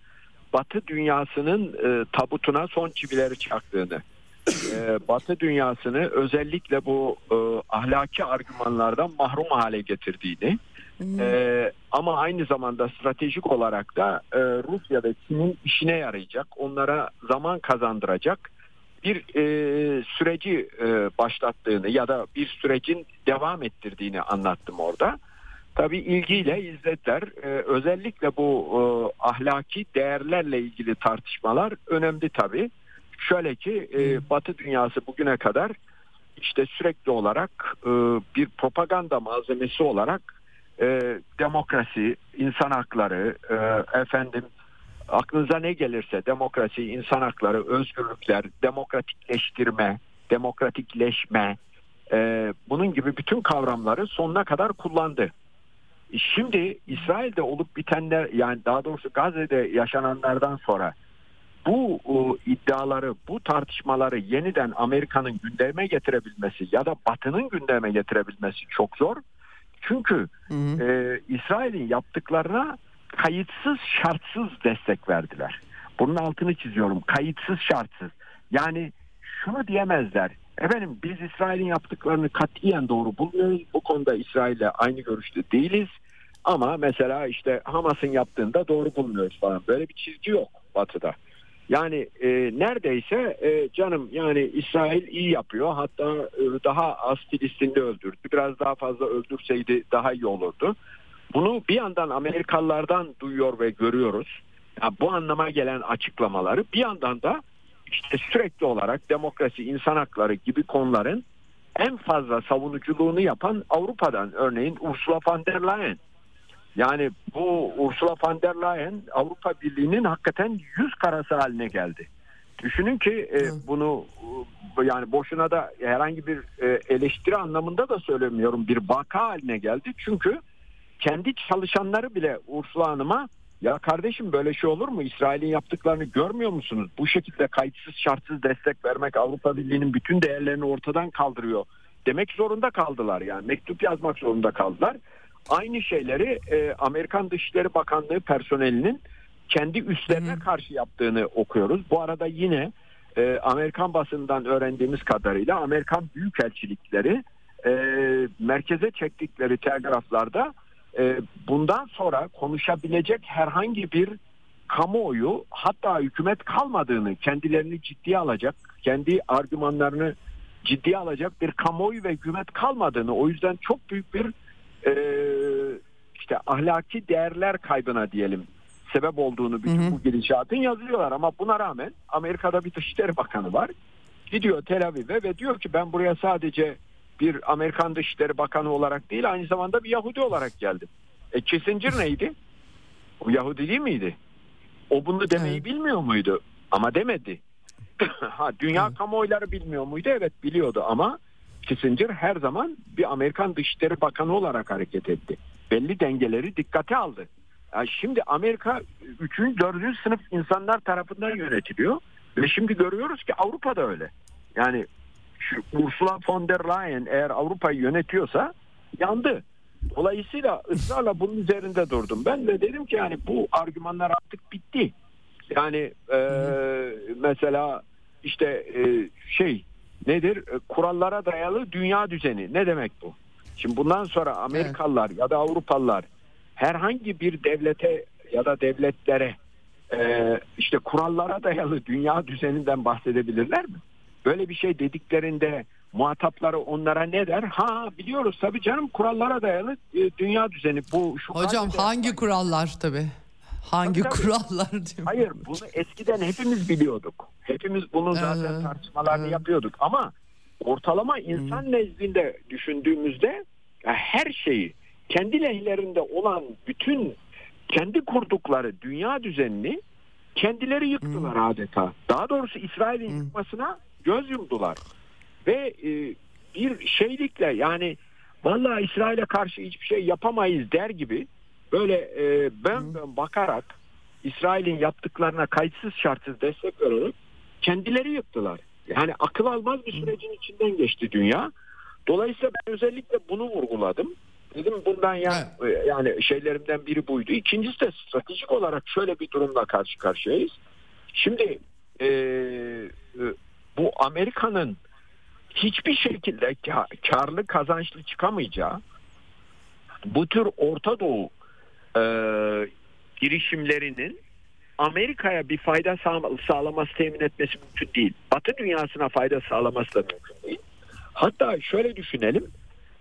[SPEAKER 3] Batı dünyasının e, tabutuna son çivileri çaktığını e, Batı dünyasını özellikle bu e, ahlaki argümanlardan mahrum hale getirdiğini e, ama aynı zamanda stratejik olarak da e, Rusya ve Çin'in işine yarayacak, onlara zaman kazandıracak bir e, süreci e, başlattığını ya da bir sürecin devam ettirdiğini anlattım orada. Tabii ilgiyle izlediler. Ee, özellikle bu e, ahlaki değerlerle ilgili tartışmalar önemli tabii. Şöyle ki e, Batı dünyası bugüne kadar işte sürekli olarak e, bir propaganda malzemesi olarak e, demokrasi, insan hakları, e, efendim aklınıza ne gelirse demokrasi, insan hakları, özgürlükler, demokratikleştirme, demokratikleşme, e, bunun gibi bütün kavramları sonuna kadar kullandı. Şimdi İsrail'de olup bitenler yani daha doğrusu Gazze'de yaşananlardan sonra bu o, iddiaları, bu tartışmaları yeniden Amerika'nın gündeme getirebilmesi ya da Batı'nın gündeme getirebilmesi çok zor. Çünkü hı hı. E, İsrail'in yaptıklarına kayıtsız şartsız destek verdiler. Bunun altını çiziyorum. Kayıtsız şartsız. Yani şunu diyemezler. Efendim biz İsrail'in yaptıklarını katiyen doğru bulmuyoruz. Bu konuda İsrail'le aynı görüşte değiliz. Ama mesela işte Hamas'ın yaptığında doğru bulmuyoruz falan. Böyle bir çizgi yok Batı'da. Yani e, neredeyse e, canım yani İsrail iyi yapıyor. Hatta e, daha az Filistinli öldürdü. Biraz daha fazla öldürseydi daha iyi olurdu. Bunu bir yandan Amerikalılardan duyuyor ve görüyoruz. Yani bu anlama gelen açıklamaları bir yandan da işte sürekli olarak demokrasi, insan hakları gibi konuların en fazla savunuculuğunu yapan Avrupa'dan örneğin Ursula von der Leyen. Yani bu Ursula von der Leyen Avrupa Birliği'nin hakikaten yüz karası haline geldi. Düşünün ki e, bunu e, yani boşuna da herhangi bir e, eleştiri anlamında da söylemiyorum bir vaka haline geldi. Çünkü kendi çalışanları bile Ursula Hanım'a ya kardeşim böyle şey olur mu? İsrail'in yaptıklarını görmüyor musunuz? Bu şekilde kayıtsız şartsız destek vermek Avrupa Birliği'nin bütün değerlerini ortadan kaldırıyor. Demek zorunda kaldılar yani mektup yazmak zorunda kaldılar. Aynı şeyleri e, Amerikan Dışişleri Bakanlığı personelinin kendi üstlerine Hı. karşı yaptığını okuyoruz. Bu arada yine e, Amerikan basından öğrendiğimiz kadarıyla Amerikan büyükelçilikleri e, merkeze çektikleri telgraflarda e, bundan sonra konuşabilecek herhangi bir kamuoyu hatta hükümet kalmadığını kendilerini ciddiye alacak, kendi argümanlarını ciddiye alacak bir kamuoyu ve hükümet kalmadığını o yüzden çok büyük bir e, işte ahlaki değerler kaybına diyelim sebep olduğunu bütün hı hı. bu gidişatın yazıyorlar ama buna rağmen Amerika'da bir Dışişleri Bakanı var. Gidiyor Tel Aviv'e ve diyor ki ben buraya sadece bir Amerikan Dışişleri Bakanı olarak değil aynı zamanda bir Yahudi olarak geldim. E Kissinger neydi? O Yahudi değil miydi? O bunu demeyi evet. bilmiyor muydu? Ama demedi. ha dünya evet. kamuoyları bilmiyor muydu? Evet biliyordu ama Kissinger her zaman bir Amerikan Dışişleri Bakanı olarak hareket etti. Belli dengeleri dikkate aldı. Yani şimdi Amerika 3. 4. sınıf insanlar tarafından yönetiliyor ve şimdi görüyoruz ki Avrupa da öyle. Yani şu Ursula von der Leyen eğer Avrupa'yı yönetiyorsa yandı. Dolayısıyla ısrarla bunun üzerinde durdum. Ben de dedim ki yani bu argümanlar artık bitti. Yani e, mesela işte e, şey nedir? E, kurallara dayalı dünya düzeni. Ne demek bu? Şimdi bundan sonra Amerikalılar evet. ya da Avrupalılar herhangi bir devlete ya da devletlere e, işte kurallara dayalı dünya düzeninden bahsedebilirler mi? Böyle bir şey dediklerinde muhatapları onlara ne der? Ha biliyoruz tabii canım kurallara dayalı e, dünya düzeni bu.
[SPEAKER 1] Şu Hocam hangi kurallar tabii? Hangi tabii, kurallar diyor.
[SPEAKER 3] Hayır bunu eskiden hepimiz biliyorduk. Hepimiz bunu zaten ee, tartışmalarını ee. yapıyorduk ama ortalama insan hmm. nezdinde düşündüğümüzde her şeyi kendi lehlerinde olan bütün kendi kurdukları dünya düzenini kendileri yıktılar hmm. adeta. Daha doğrusu İsrail'in hmm. yıkmasına göz yumdular. Ve e, bir şeylikle yani vallahi İsrail'e karşı hiçbir şey yapamayız der gibi böyle e, bön bön bakarak İsrail'in yaptıklarına kayıtsız şartsız destek vererek kendileri yıktılar. Yani akıl almaz bir sürecin içinden geçti dünya. Dolayısıyla ben özellikle bunu vurguladım. Dedim bundan yani, evet. yani şeylerimden biri buydu. İkincisi de stratejik olarak şöyle bir durumla karşı karşıyayız. Şimdi e, e bu Amerika'nın hiçbir şekilde karlı kazançlı çıkamayacağı bu tür Orta Doğu e, girişimlerinin Amerika'ya bir fayda sağlaması temin etmesi mümkün değil. Batı dünyasına fayda sağlaması da mümkün değil. Hatta şöyle düşünelim.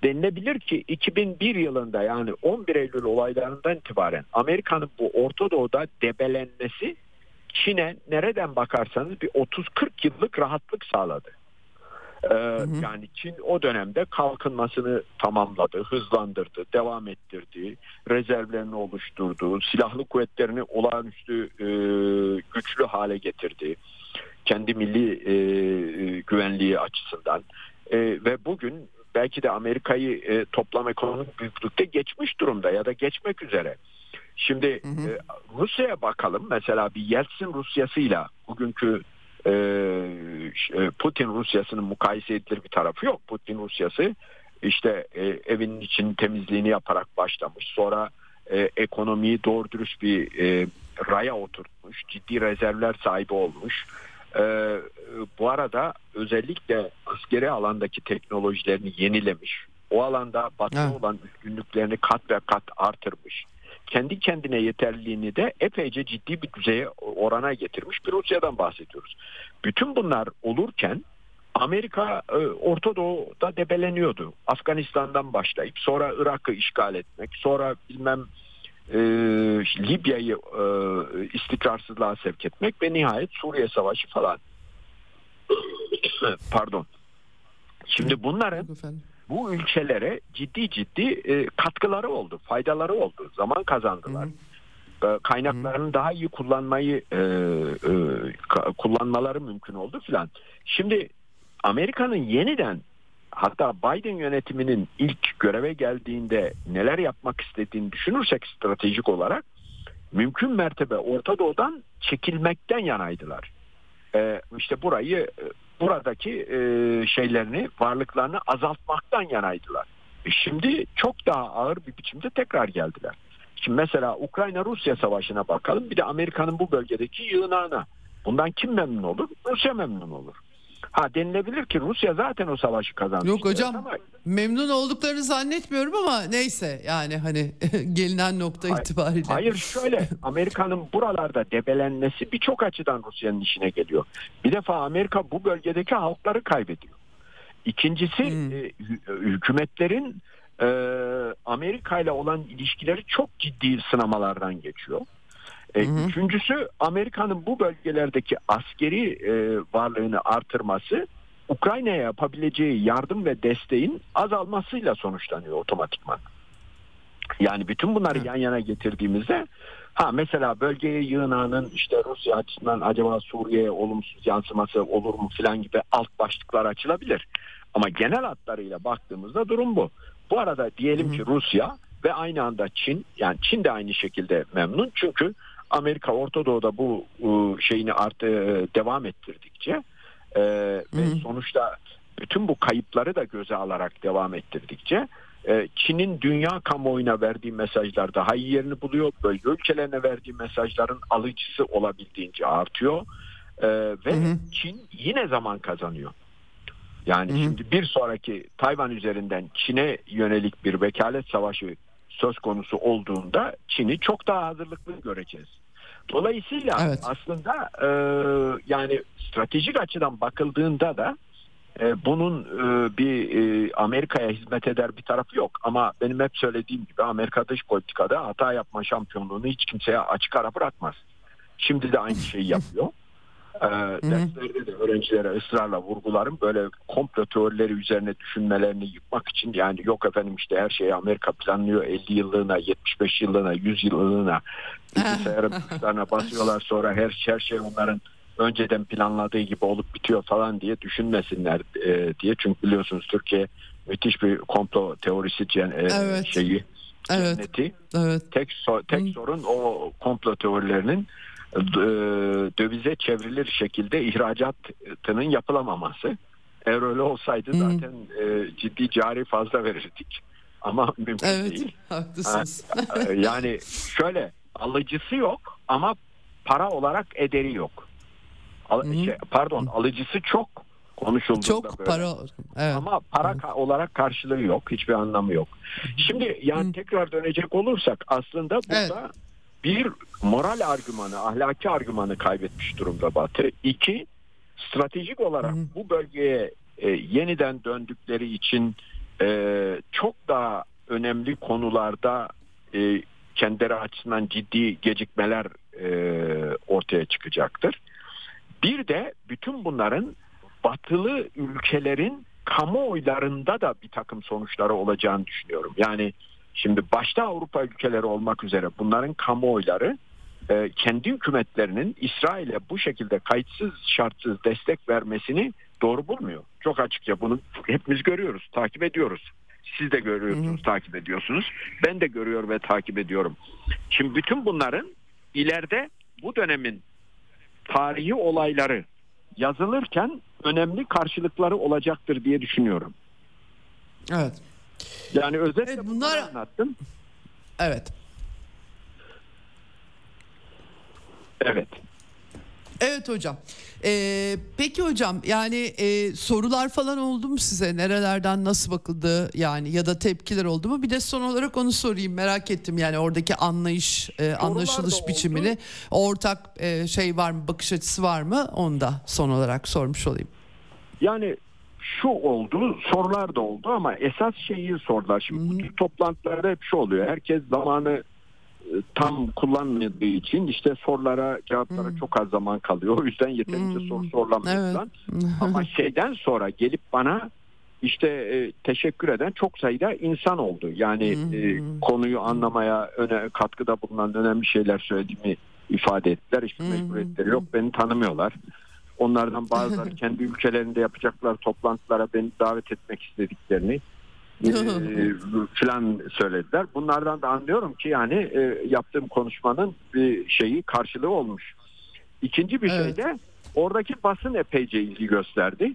[SPEAKER 3] Denilebilir ki 2001 yılında yani 11 Eylül olaylarından itibaren Amerika'nın bu Orta Doğu'da debelenmesi Çin'e nereden bakarsanız bir 30-40 yıllık rahatlık sağladı. Ee, hı hı. Yani Çin o dönemde kalkınmasını tamamladı, hızlandırdı, devam ettirdi, rezervlerini oluşturdu, silahlı kuvvetlerini olağanüstü e, güçlü hale getirdi. Kendi milli e, güvenliği açısından. E, ve bugün belki de Amerika'yı e, toplam ekonomik büyüklükte geçmiş durumda ya da geçmek üzere. Şimdi hı hı. E, Rusya'ya bakalım. Mesela bir Yeltsin Rusyası'yla bugünkü e, e, Putin Rusyası'nın mukayese edilir bir tarafı yok. Putin Rusyası işte e, evinin için temizliğini yaparak başlamış. Sonra e, ekonomiyi doğru dürüst bir e, raya oturtmuş. Ciddi rezervler sahibi olmuş. E, bu arada özellikle askeri alandaki teknolojilerini yenilemiş. O alanda batı evet. olan üstünlüklerini kat ve kat artırmış. Kendi kendine yeterliliğini de epeyce ciddi bir düzeye orana getirmiş bir Rusya'dan bahsediyoruz. Bütün bunlar olurken Amerika e, Orta Doğu'da debeleniyordu. Afganistan'dan başlayıp sonra Irak'ı işgal etmek, sonra bilmem e, Libya'yı e, istikrarsızlığa sevk etmek ve nihayet Suriye Savaşı falan. Pardon. Şimdi bunların bu ülkelere ciddi ciddi e, katkıları oldu, faydaları oldu, zaman kazandılar. Hı hı. Kaynaklarını daha iyi kullanmayı e, e, kullanmaları mümkün oldu filan. Şimdi Amerika'nın yeniden hatta Biden yönetiminin ilk göreve geldiğinde neler yapmak istediğini düşünürsek stratejik olarak mümkün mertebe Orta Doğu'dan çekilmekten yanaydılar. Ee, işte burayı buradaki e, şeylerini varlıklarını azaltmaktan yanaydılar. E şimdi çok daha ağır bir biçimde tekrar geldiler. Şimdi mesela Ukrayna-Rusya savaşına bakalım bir de Amerika'nın bu bölgedeki yığınağına. Bundan kim memnun olur? Rusya memnun olur. Ha denilebilir ki Rusya zaten o savaşı kazandı.
[SPEAKER 1] Yok hocam ama... memnun olduklarını zannetmiyorum ama neyse yani hani gelinen nokta
[SPEAKER 3] hayır,
[SPEAKER 1] itibariyle.
[SPEAKER 3] Hayır şöyle Amerika'nın buralarda debelenmesi birçok açıdan Rusya'nın işine geliyor. Bir defa Amerika bu bölgedeki halkları kaybediyor. İkincisi hmm. e, hükümetlerin e, Amerika ile olan ilişkileri çok ciddi sınamalardan geçiyor. E. Üçüncüsü Amerika'nın bu bölgelerdeki askeri e, varlığını artırması Ukrayna'ya yapabileceği yardım ve desteğin azalmasıyla sonuçlanıyor otomatikman. Yani bütün bunları yan yana getirdiğimizde ha mesela bölgeye yığınağının işte Rusya açısından acaba Suriye'ye olumsuz yansıması olur mu filan gibi alt başlıklar açılabilir. Ama genel hatlarıyla baktığımızda durum bu. Bu arada diyelim ki Rusya ve aynı anda Çin yani Çin de aynı şekilde memnun çünkü Amerika Orta Doğu'da bu şeyini artı e, devam ettirdikçe e, ve sonuçta bütün bu kayıpları da göze alarak devam ettirdikçe e, Çin'in dünya kamuoyuna verdiği mesajlar daha iyi yerini buluyor. Bölge ülkelerine verdiği mesajların alıcısı olabildiğince artıyor. ve hı hı. Çin yine zaman kazanıyor. Yani hı hı. şimdi bir sonraki Tayvan üzerinden Çin'e yönelik bir vekalet savaşı söz konusu olduğunda Çin'i çok daha hazırlıklı göreceğiz. Dolayısıyla evet. aslında e, yani stratejik açıdan bakıldığında da e, bunun e, bir e, Amerika'ya hizmet eder bir tarafı yok. Ama benim hep söylediğim gibi Amerika dış politikada hata yapma şampiyonluğunu hiç kimseye açık ara bırakmaz. Şimdi de aynı şeyi yapıyor. E, derslerde de öğrencilere ısrarla vurgularım böyle komplo teorileri üzerine düşünmelerini yıkmak için yani yok efendim işte her şeyi Amerika planlıyor 50 yıllığına 75 yıllığına 100 yıllığına bilgisayarın tuşlarına basıyorlar sonra her, her şey onların önceden planladığı gibi olup bitiyor falan diye düşünmesinler e, diye çünkü biliyorsunuz Türkiye müthiş bir komplo teorisi e, evet. şeyi evet. cenneti. Evet. Tek so, tek Hı. sorun o komplo teorilerinin dövize çevrilir şekilde ihracatının yapılamaması. Eğer öyle olsaydı Hı. zaten e, ciddi cari fazla verirdik. Ama mümkün evet, değil.
[SPEAKER 1] Haklısınız.
[SPEAKER 3] E, yani şöyle alıcısı yok ama para olarak ederi yok. Al, şey, pardon alıcısı çok konuşulduğunda
[SPEAKER 1] çok böyle. para
[SPEAKER 3] evet. ama para ka- olarak karşılığı yok hiçbir anlamı yok. Şimdi yani tekrar dönecek olursak aslında burada evet bir moral argümanı, ahlaki argümanı kaybetmiş durumda Batı. İki, stratejik olarak Hı. bu bölgeye e, yeniden döndükleri için e, çok daha önemli konularda e, kendileri açısından ciddi gecikmeler e, ortaya çıkacaktır. Bir de bütün bunların batılı ülkelerin kamuoylarında da bir takım sonuçları olacağını düşünüyorum. Yani Şimdi başta Avrupa ülkeleri olmak üzere bunların kamuoyları e, kendi hükümetlerinin İsrail'e bu şekilde kayıtsız şartsız destek vermesini doğru bulmuyor. Çok açıkça bunu hepimiz görüyoruz, takip ediyoruz. Siz de görüyorsunuz, hı hı. takip ediyorsunuz. Ben de görüyor ve takip ediyorum. Şimdi bütün bunların ileride bu dönemin tarihi olayları yazılırken önemli karşılıkları olacaktır diye düşünüyorum.
[SPEAKER 1] Evet.
[SPEAKER 3] Yani özetle evet, bunlar anlattım.
[SPEAKER 1] Evet.
[SPEAKER 3] Evet.
[SPEAKER 1] Evet hocam. Ee, peki hocam yani e, sorular falan oldu mu size? Nerelerden nasıl bakıldı yani ya da tepkiler oldu mu? Bir de son olarak onu sorayım merak ettim yani oradaki anlayış, e, anlaşılış biçimini ortak e, şey var mı, bakış açısı var mı? Onu da son olarak sormuş olayım.
[SPEAKER 3] Yani şu oldu, sorular da oldu ama esas şeyi sordular. Şimdi bu tür toplantılarda hep şu oluyor. Herkes zamanı tam kullanmadığı için işte sorulara cevaplara hmm. çok az zaman kalıyor. O yüzden yeterince hmm. soru sorulamıyor. Evet. Ama şeyden sonra gelip bana işte e, teşekkür eden çok sayıda insan oldu. Yani hmm. e, konuyu anlamaya öne, katkıda bulunan önemli şeyler söylediğimi ifade ettiler. Hiçbir hmm. mecburiyetleri yok. Beni tanımıyorlar. Onlardan bazıları kendi ülkelerinde yapacaklar toplantılara beni davet etmek istediklerini e, filan söylediler. Bunlardan da anlıyorum ki yani e, yaptığım konuşmanın bir şeyi karşılığı olmuş. İkinci bir evet. şey de oradaki basın epeyce ilgi gösterdi.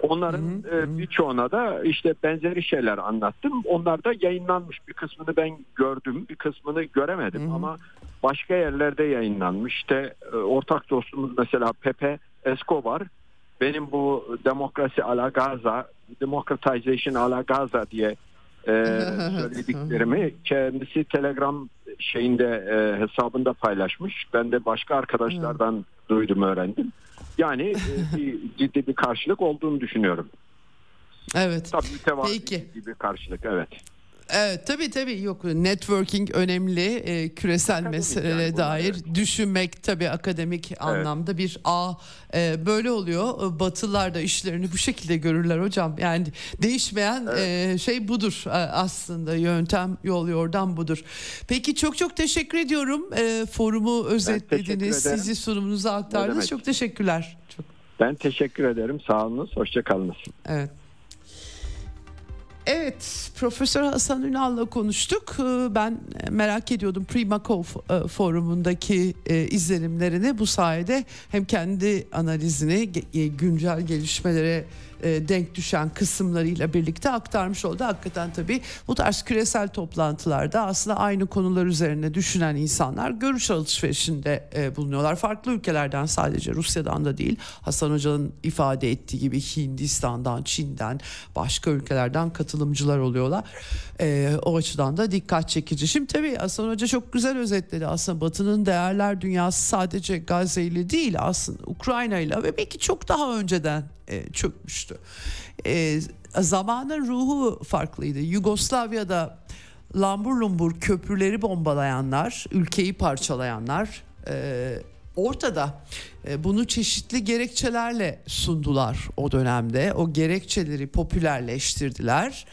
[SPEAKER 3] Onların hı hı. E, birçoğuna da işte benzeri şeyler anlattım. Onlar da yayınlanmış. Bir kısmını ben gördüm, bir kısmını göremedim hı hı. ama başka yerlerde yayınlanmış. İşte e, ortak dostumuz mesela Pepe Escobar benim bu demokrasi ala Gaza, democratization ala Gaza diye e, söylediklerimi kendisi Telegram şeyinde e, hesabında paylaşmış. Ben de başka arkadaşlardan duydum öğrendim. Yani e, bir, ciddi bir karşılık olduğunu düşünüyorum.
[SPEAKER 1] Evet.
[SPEAKER 3] Tabii mütevazi Peki. bir karşılık evet.
[SPEAKER 1] Evet tabii tabii yok networking önemli e, küresel akademik meselelere yani dair evet. düşünmek tabii akademik evet. anlamda bir a e, böyle oluyor Batılılar da işlerini bu şekilde görürler hocam yani değişmeyen evet. e, şey budur aslında yöntem yol yordam budur. Peki çok çok teşekkür ediyorum e, forumu özetlediniz sizi sunumunuza aktardınız çok teşekkürler. Çok.
[SPEAKER 3] Ben teşekkür ederim sağ olunuz hoşçakalınız.
[SPEAKER 1] Evet. Evet, Profesör Hasan Ünal'la konuştuk. Ee, ben merak ediyordum Primakov e, forumundaki e, izlenimlerini. Bu sayede hem kendi analizini, güncel gelişmelere e, denk düşen kısımlarıyla birlikte aktarmış oldu. Hakikaten tabii bu tarz küresel toplantılarda aslında aynı konular üzerine düşünen insanlar görüş alışverişinde e, bulunuyorlar. Farklı ülkelerden sadece Rusya'dan da değil Hasan Hoca'nın ifade ettiği gibi Hindistan'dan, Çin'den başka ülkelerden katılımcılar oluyorlar. E, o açıdan da dikkat çekici. Şimdi tabii Hasan Hoca çok güzel özetledi. Aslında Batı'nın değerler dünyası sadece Gazze ile değil aslında Ukrayna ile ve belki çok daha önceden e, çökmüştü. E, zamanın ruhu farklıydı. Yugoslavya'da lambur lumbur köprüleri bombalayanlar, ülkeyi parçalayanlar e, ortada. E, bunu çeşitli gerekçelerle sundular o dönemde. O gerekçeleri popülerleştirdiler.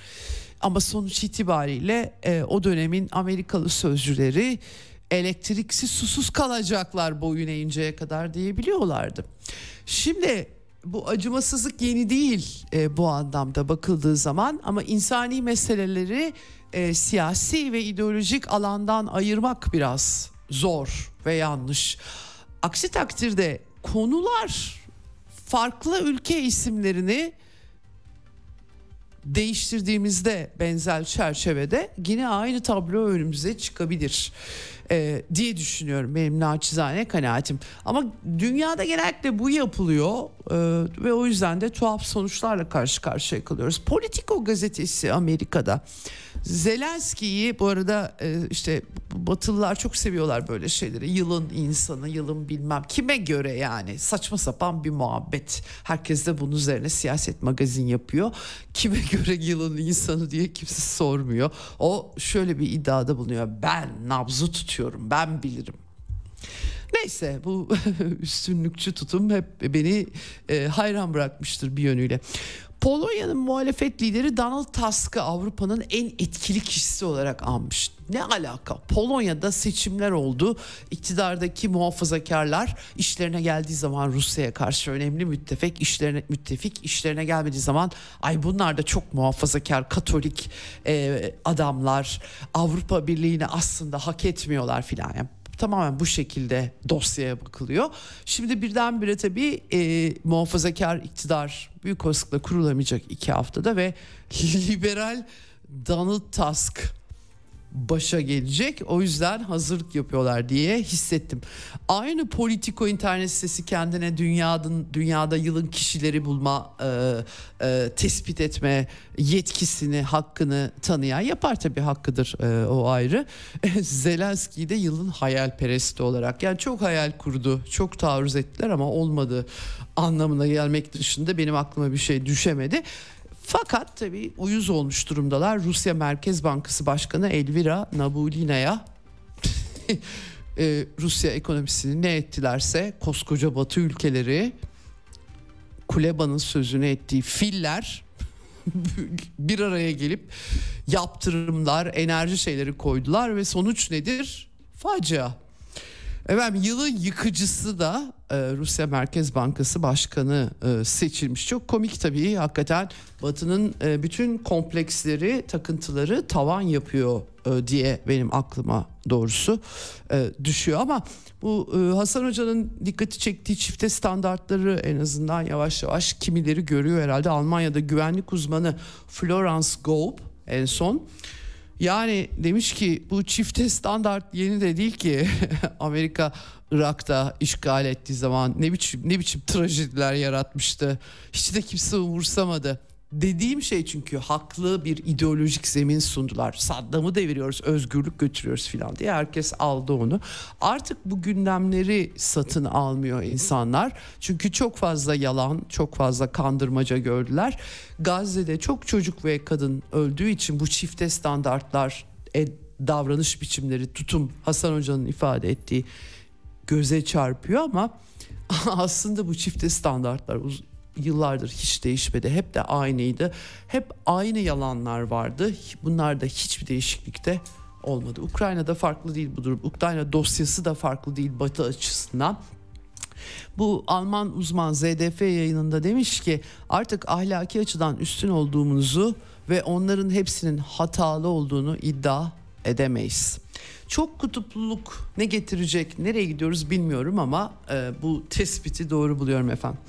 [SPEAKER 1] Ama sonuç itibariyle e, o dönemin Amerikalı sözcüleri elektriksiz susuz kalacaklar boyun eğinceye kadar diyebiliyorlardı. Şimdi bu acımasızlık yeni değil e, bu anlamda bakıldığı zaman ama insani meseleleri e, siyasi ve ideolojik alandan ayırmak biraz zor ve yanlış. Aksi takdirde konular farklı ülke isimlerini değiştirdiğimizde benzer çerçevede yine aynı tablo önümüze çıkabilir e, diye düşünüyorum benim naçizane kanaatim. Ama dünyada genellikle bu yapılıyor e, ve o yüzden de tuhaf sonuçlarla karşı karşıya kalıyoruz. Politico gazetesi Amerika'da Zelenski'yi bu arada e, işte Batılılar çok seviyorlar böyle şeyleri. Yılın insanı, yılın bilmem kime göre yani saçma sapan bir muhabbet. Herkes de bunun üzerine siyaset magazin yapıyor. Kime göre yılın insanı diye kimse sormuyor. O şöyle bir iddiada bulunuyor. Ben nabzı tutuyorum, ben bilirim. Neyse bu üstünlükçü tutum hep beni e, hayran bırakmıştır bir yönüyle. Polonya'nın muhalefet lideri Donald Tusk'ı Avrupa'nın en etkili kişisi olarak anmış. Ne alaka? Polonya'da seçimler oldu. İktidardaki muhafazakarlar işlerine geldiği zaman Rusya'ya karşı önemli müttefik, işlerine müttefik işlerine gelmediği zaman ay bunlar da çok muhafazakar Katolik e, adamlar Avrupa Birliği'ni aslında hak etmiyorlar filan. Yani tamamen bu şekilde dosyaya bakılıyor. Şimdi birdenbire tabii e, muhafazakar iktidar büyük olasılıkla kurulamayacak iki haftada ve liberal Donald Tusk başa gelecek. O yüzden hazırlık yapıyorlar diye hissettim. Aynı Politico internet sitesi kendine dünyanın dünyada yılın kişileri bulma, e, e, tespit etme yetkisini, hakkını tanıyan yapar tabii hakkıdır e, o ayrı. Zelenski'yi de yılın hayalperesti olarak yani çok hayal kurdu, çok taarruz ettiler ama olmadı anlamına gelmek dışında benim aklıma bir şey düşemedi. Fakat tabii uyuz olmuş durumdalar. Rusya Merkez Bankası Başkanı Elvira Nabulina'ya e, Rusya ekonomisini ne ettilerse koskoca Batı ülkeleri Kuleba'nın sözünü ettiği filler bir araya gelip yaptırımlar, enerji şeyleri koydular ve sonuç nedir? Facia. Efendim yılın yıkıcısı da e, Rusya Merkez Bankası Başkanı e, seçilmiş. Çok komik tabii hakikaten Batı'nın e, bütün kompleksleri, takıntıları tavan yapıyor e, diye benim aklıma doğrusu e, düşüyor. Ama bu e, Hasan Hoca'nın dikkati çektiği çifte standartları en azından yavaş yavaş kimileri görüyor herhalde. Almanya'da güvenlik uzmanı Florence Gaub en son yani demiş ki bu çifte standart yeni de değil ki Amerika Irak'ta işgal ettiği zaman ne biçim ne biçim trajediler yaratmıştı. Hiç de kimse umursamadı. Dediğim şey çünkü haklı bir ideolojik zemin sundular. Saddam'ı deviriyoruz, özgürlük götürüyoruz filan diye herkes aldı onu. Artık bu gündemleri satın almıyor insanlar. Çünkü çok fazla yalan, çok fazla kandırmaca gördüler. Gazze'de çok çocuk ve kadın öldüğü için bu çifte standartlar, e, davranış biçimleri, tutum Hasan Hoca'nın ifade ettiği göze çarpıyor ama aslında bu çifte standartlar yıllardır hiç değişmedi. Hep de aynıydı. Hep aynı yalanlar vardı. Bunlar da hiçbir değişiklikte olmadı. Ukrayna'da farklı değil bu durum. Ukrayna dosyası da farklı değil Batı açısından. Bu Alman uzman ZDF yayınında demiş ki artık ahlaki açıdan üstün olduğumuzu ve onların hepsinin hatalı olduğunu iddia edemeyiz. Çok kutupluluk ne getirecek, nereye gidiyoruz bilmiyorum ama e, bu tespiti doğru buluyorum efendim.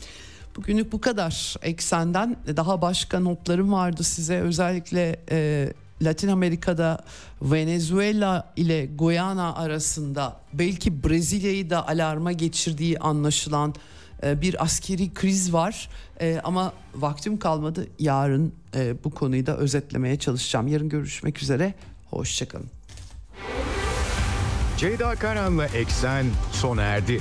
[SPEAKER 1] Bugünlük bu kadar. Eksenden daha başka notlarım vardı size. Özellikle e, Latin Amerika'da Venezuela ile Guyana arasında belki Brezilya'yı da alarma geçirdiği anlaşılan e, bir askeri kriz var. E, ama vaktim kalmadı. Yarın e, bu konuyu da özetlemeye çalışacağım. Yarın görüşmek üzere. Hoşçakalın.
[SPEAKER 2] Ceyda Karan'la Eksen sona erdi.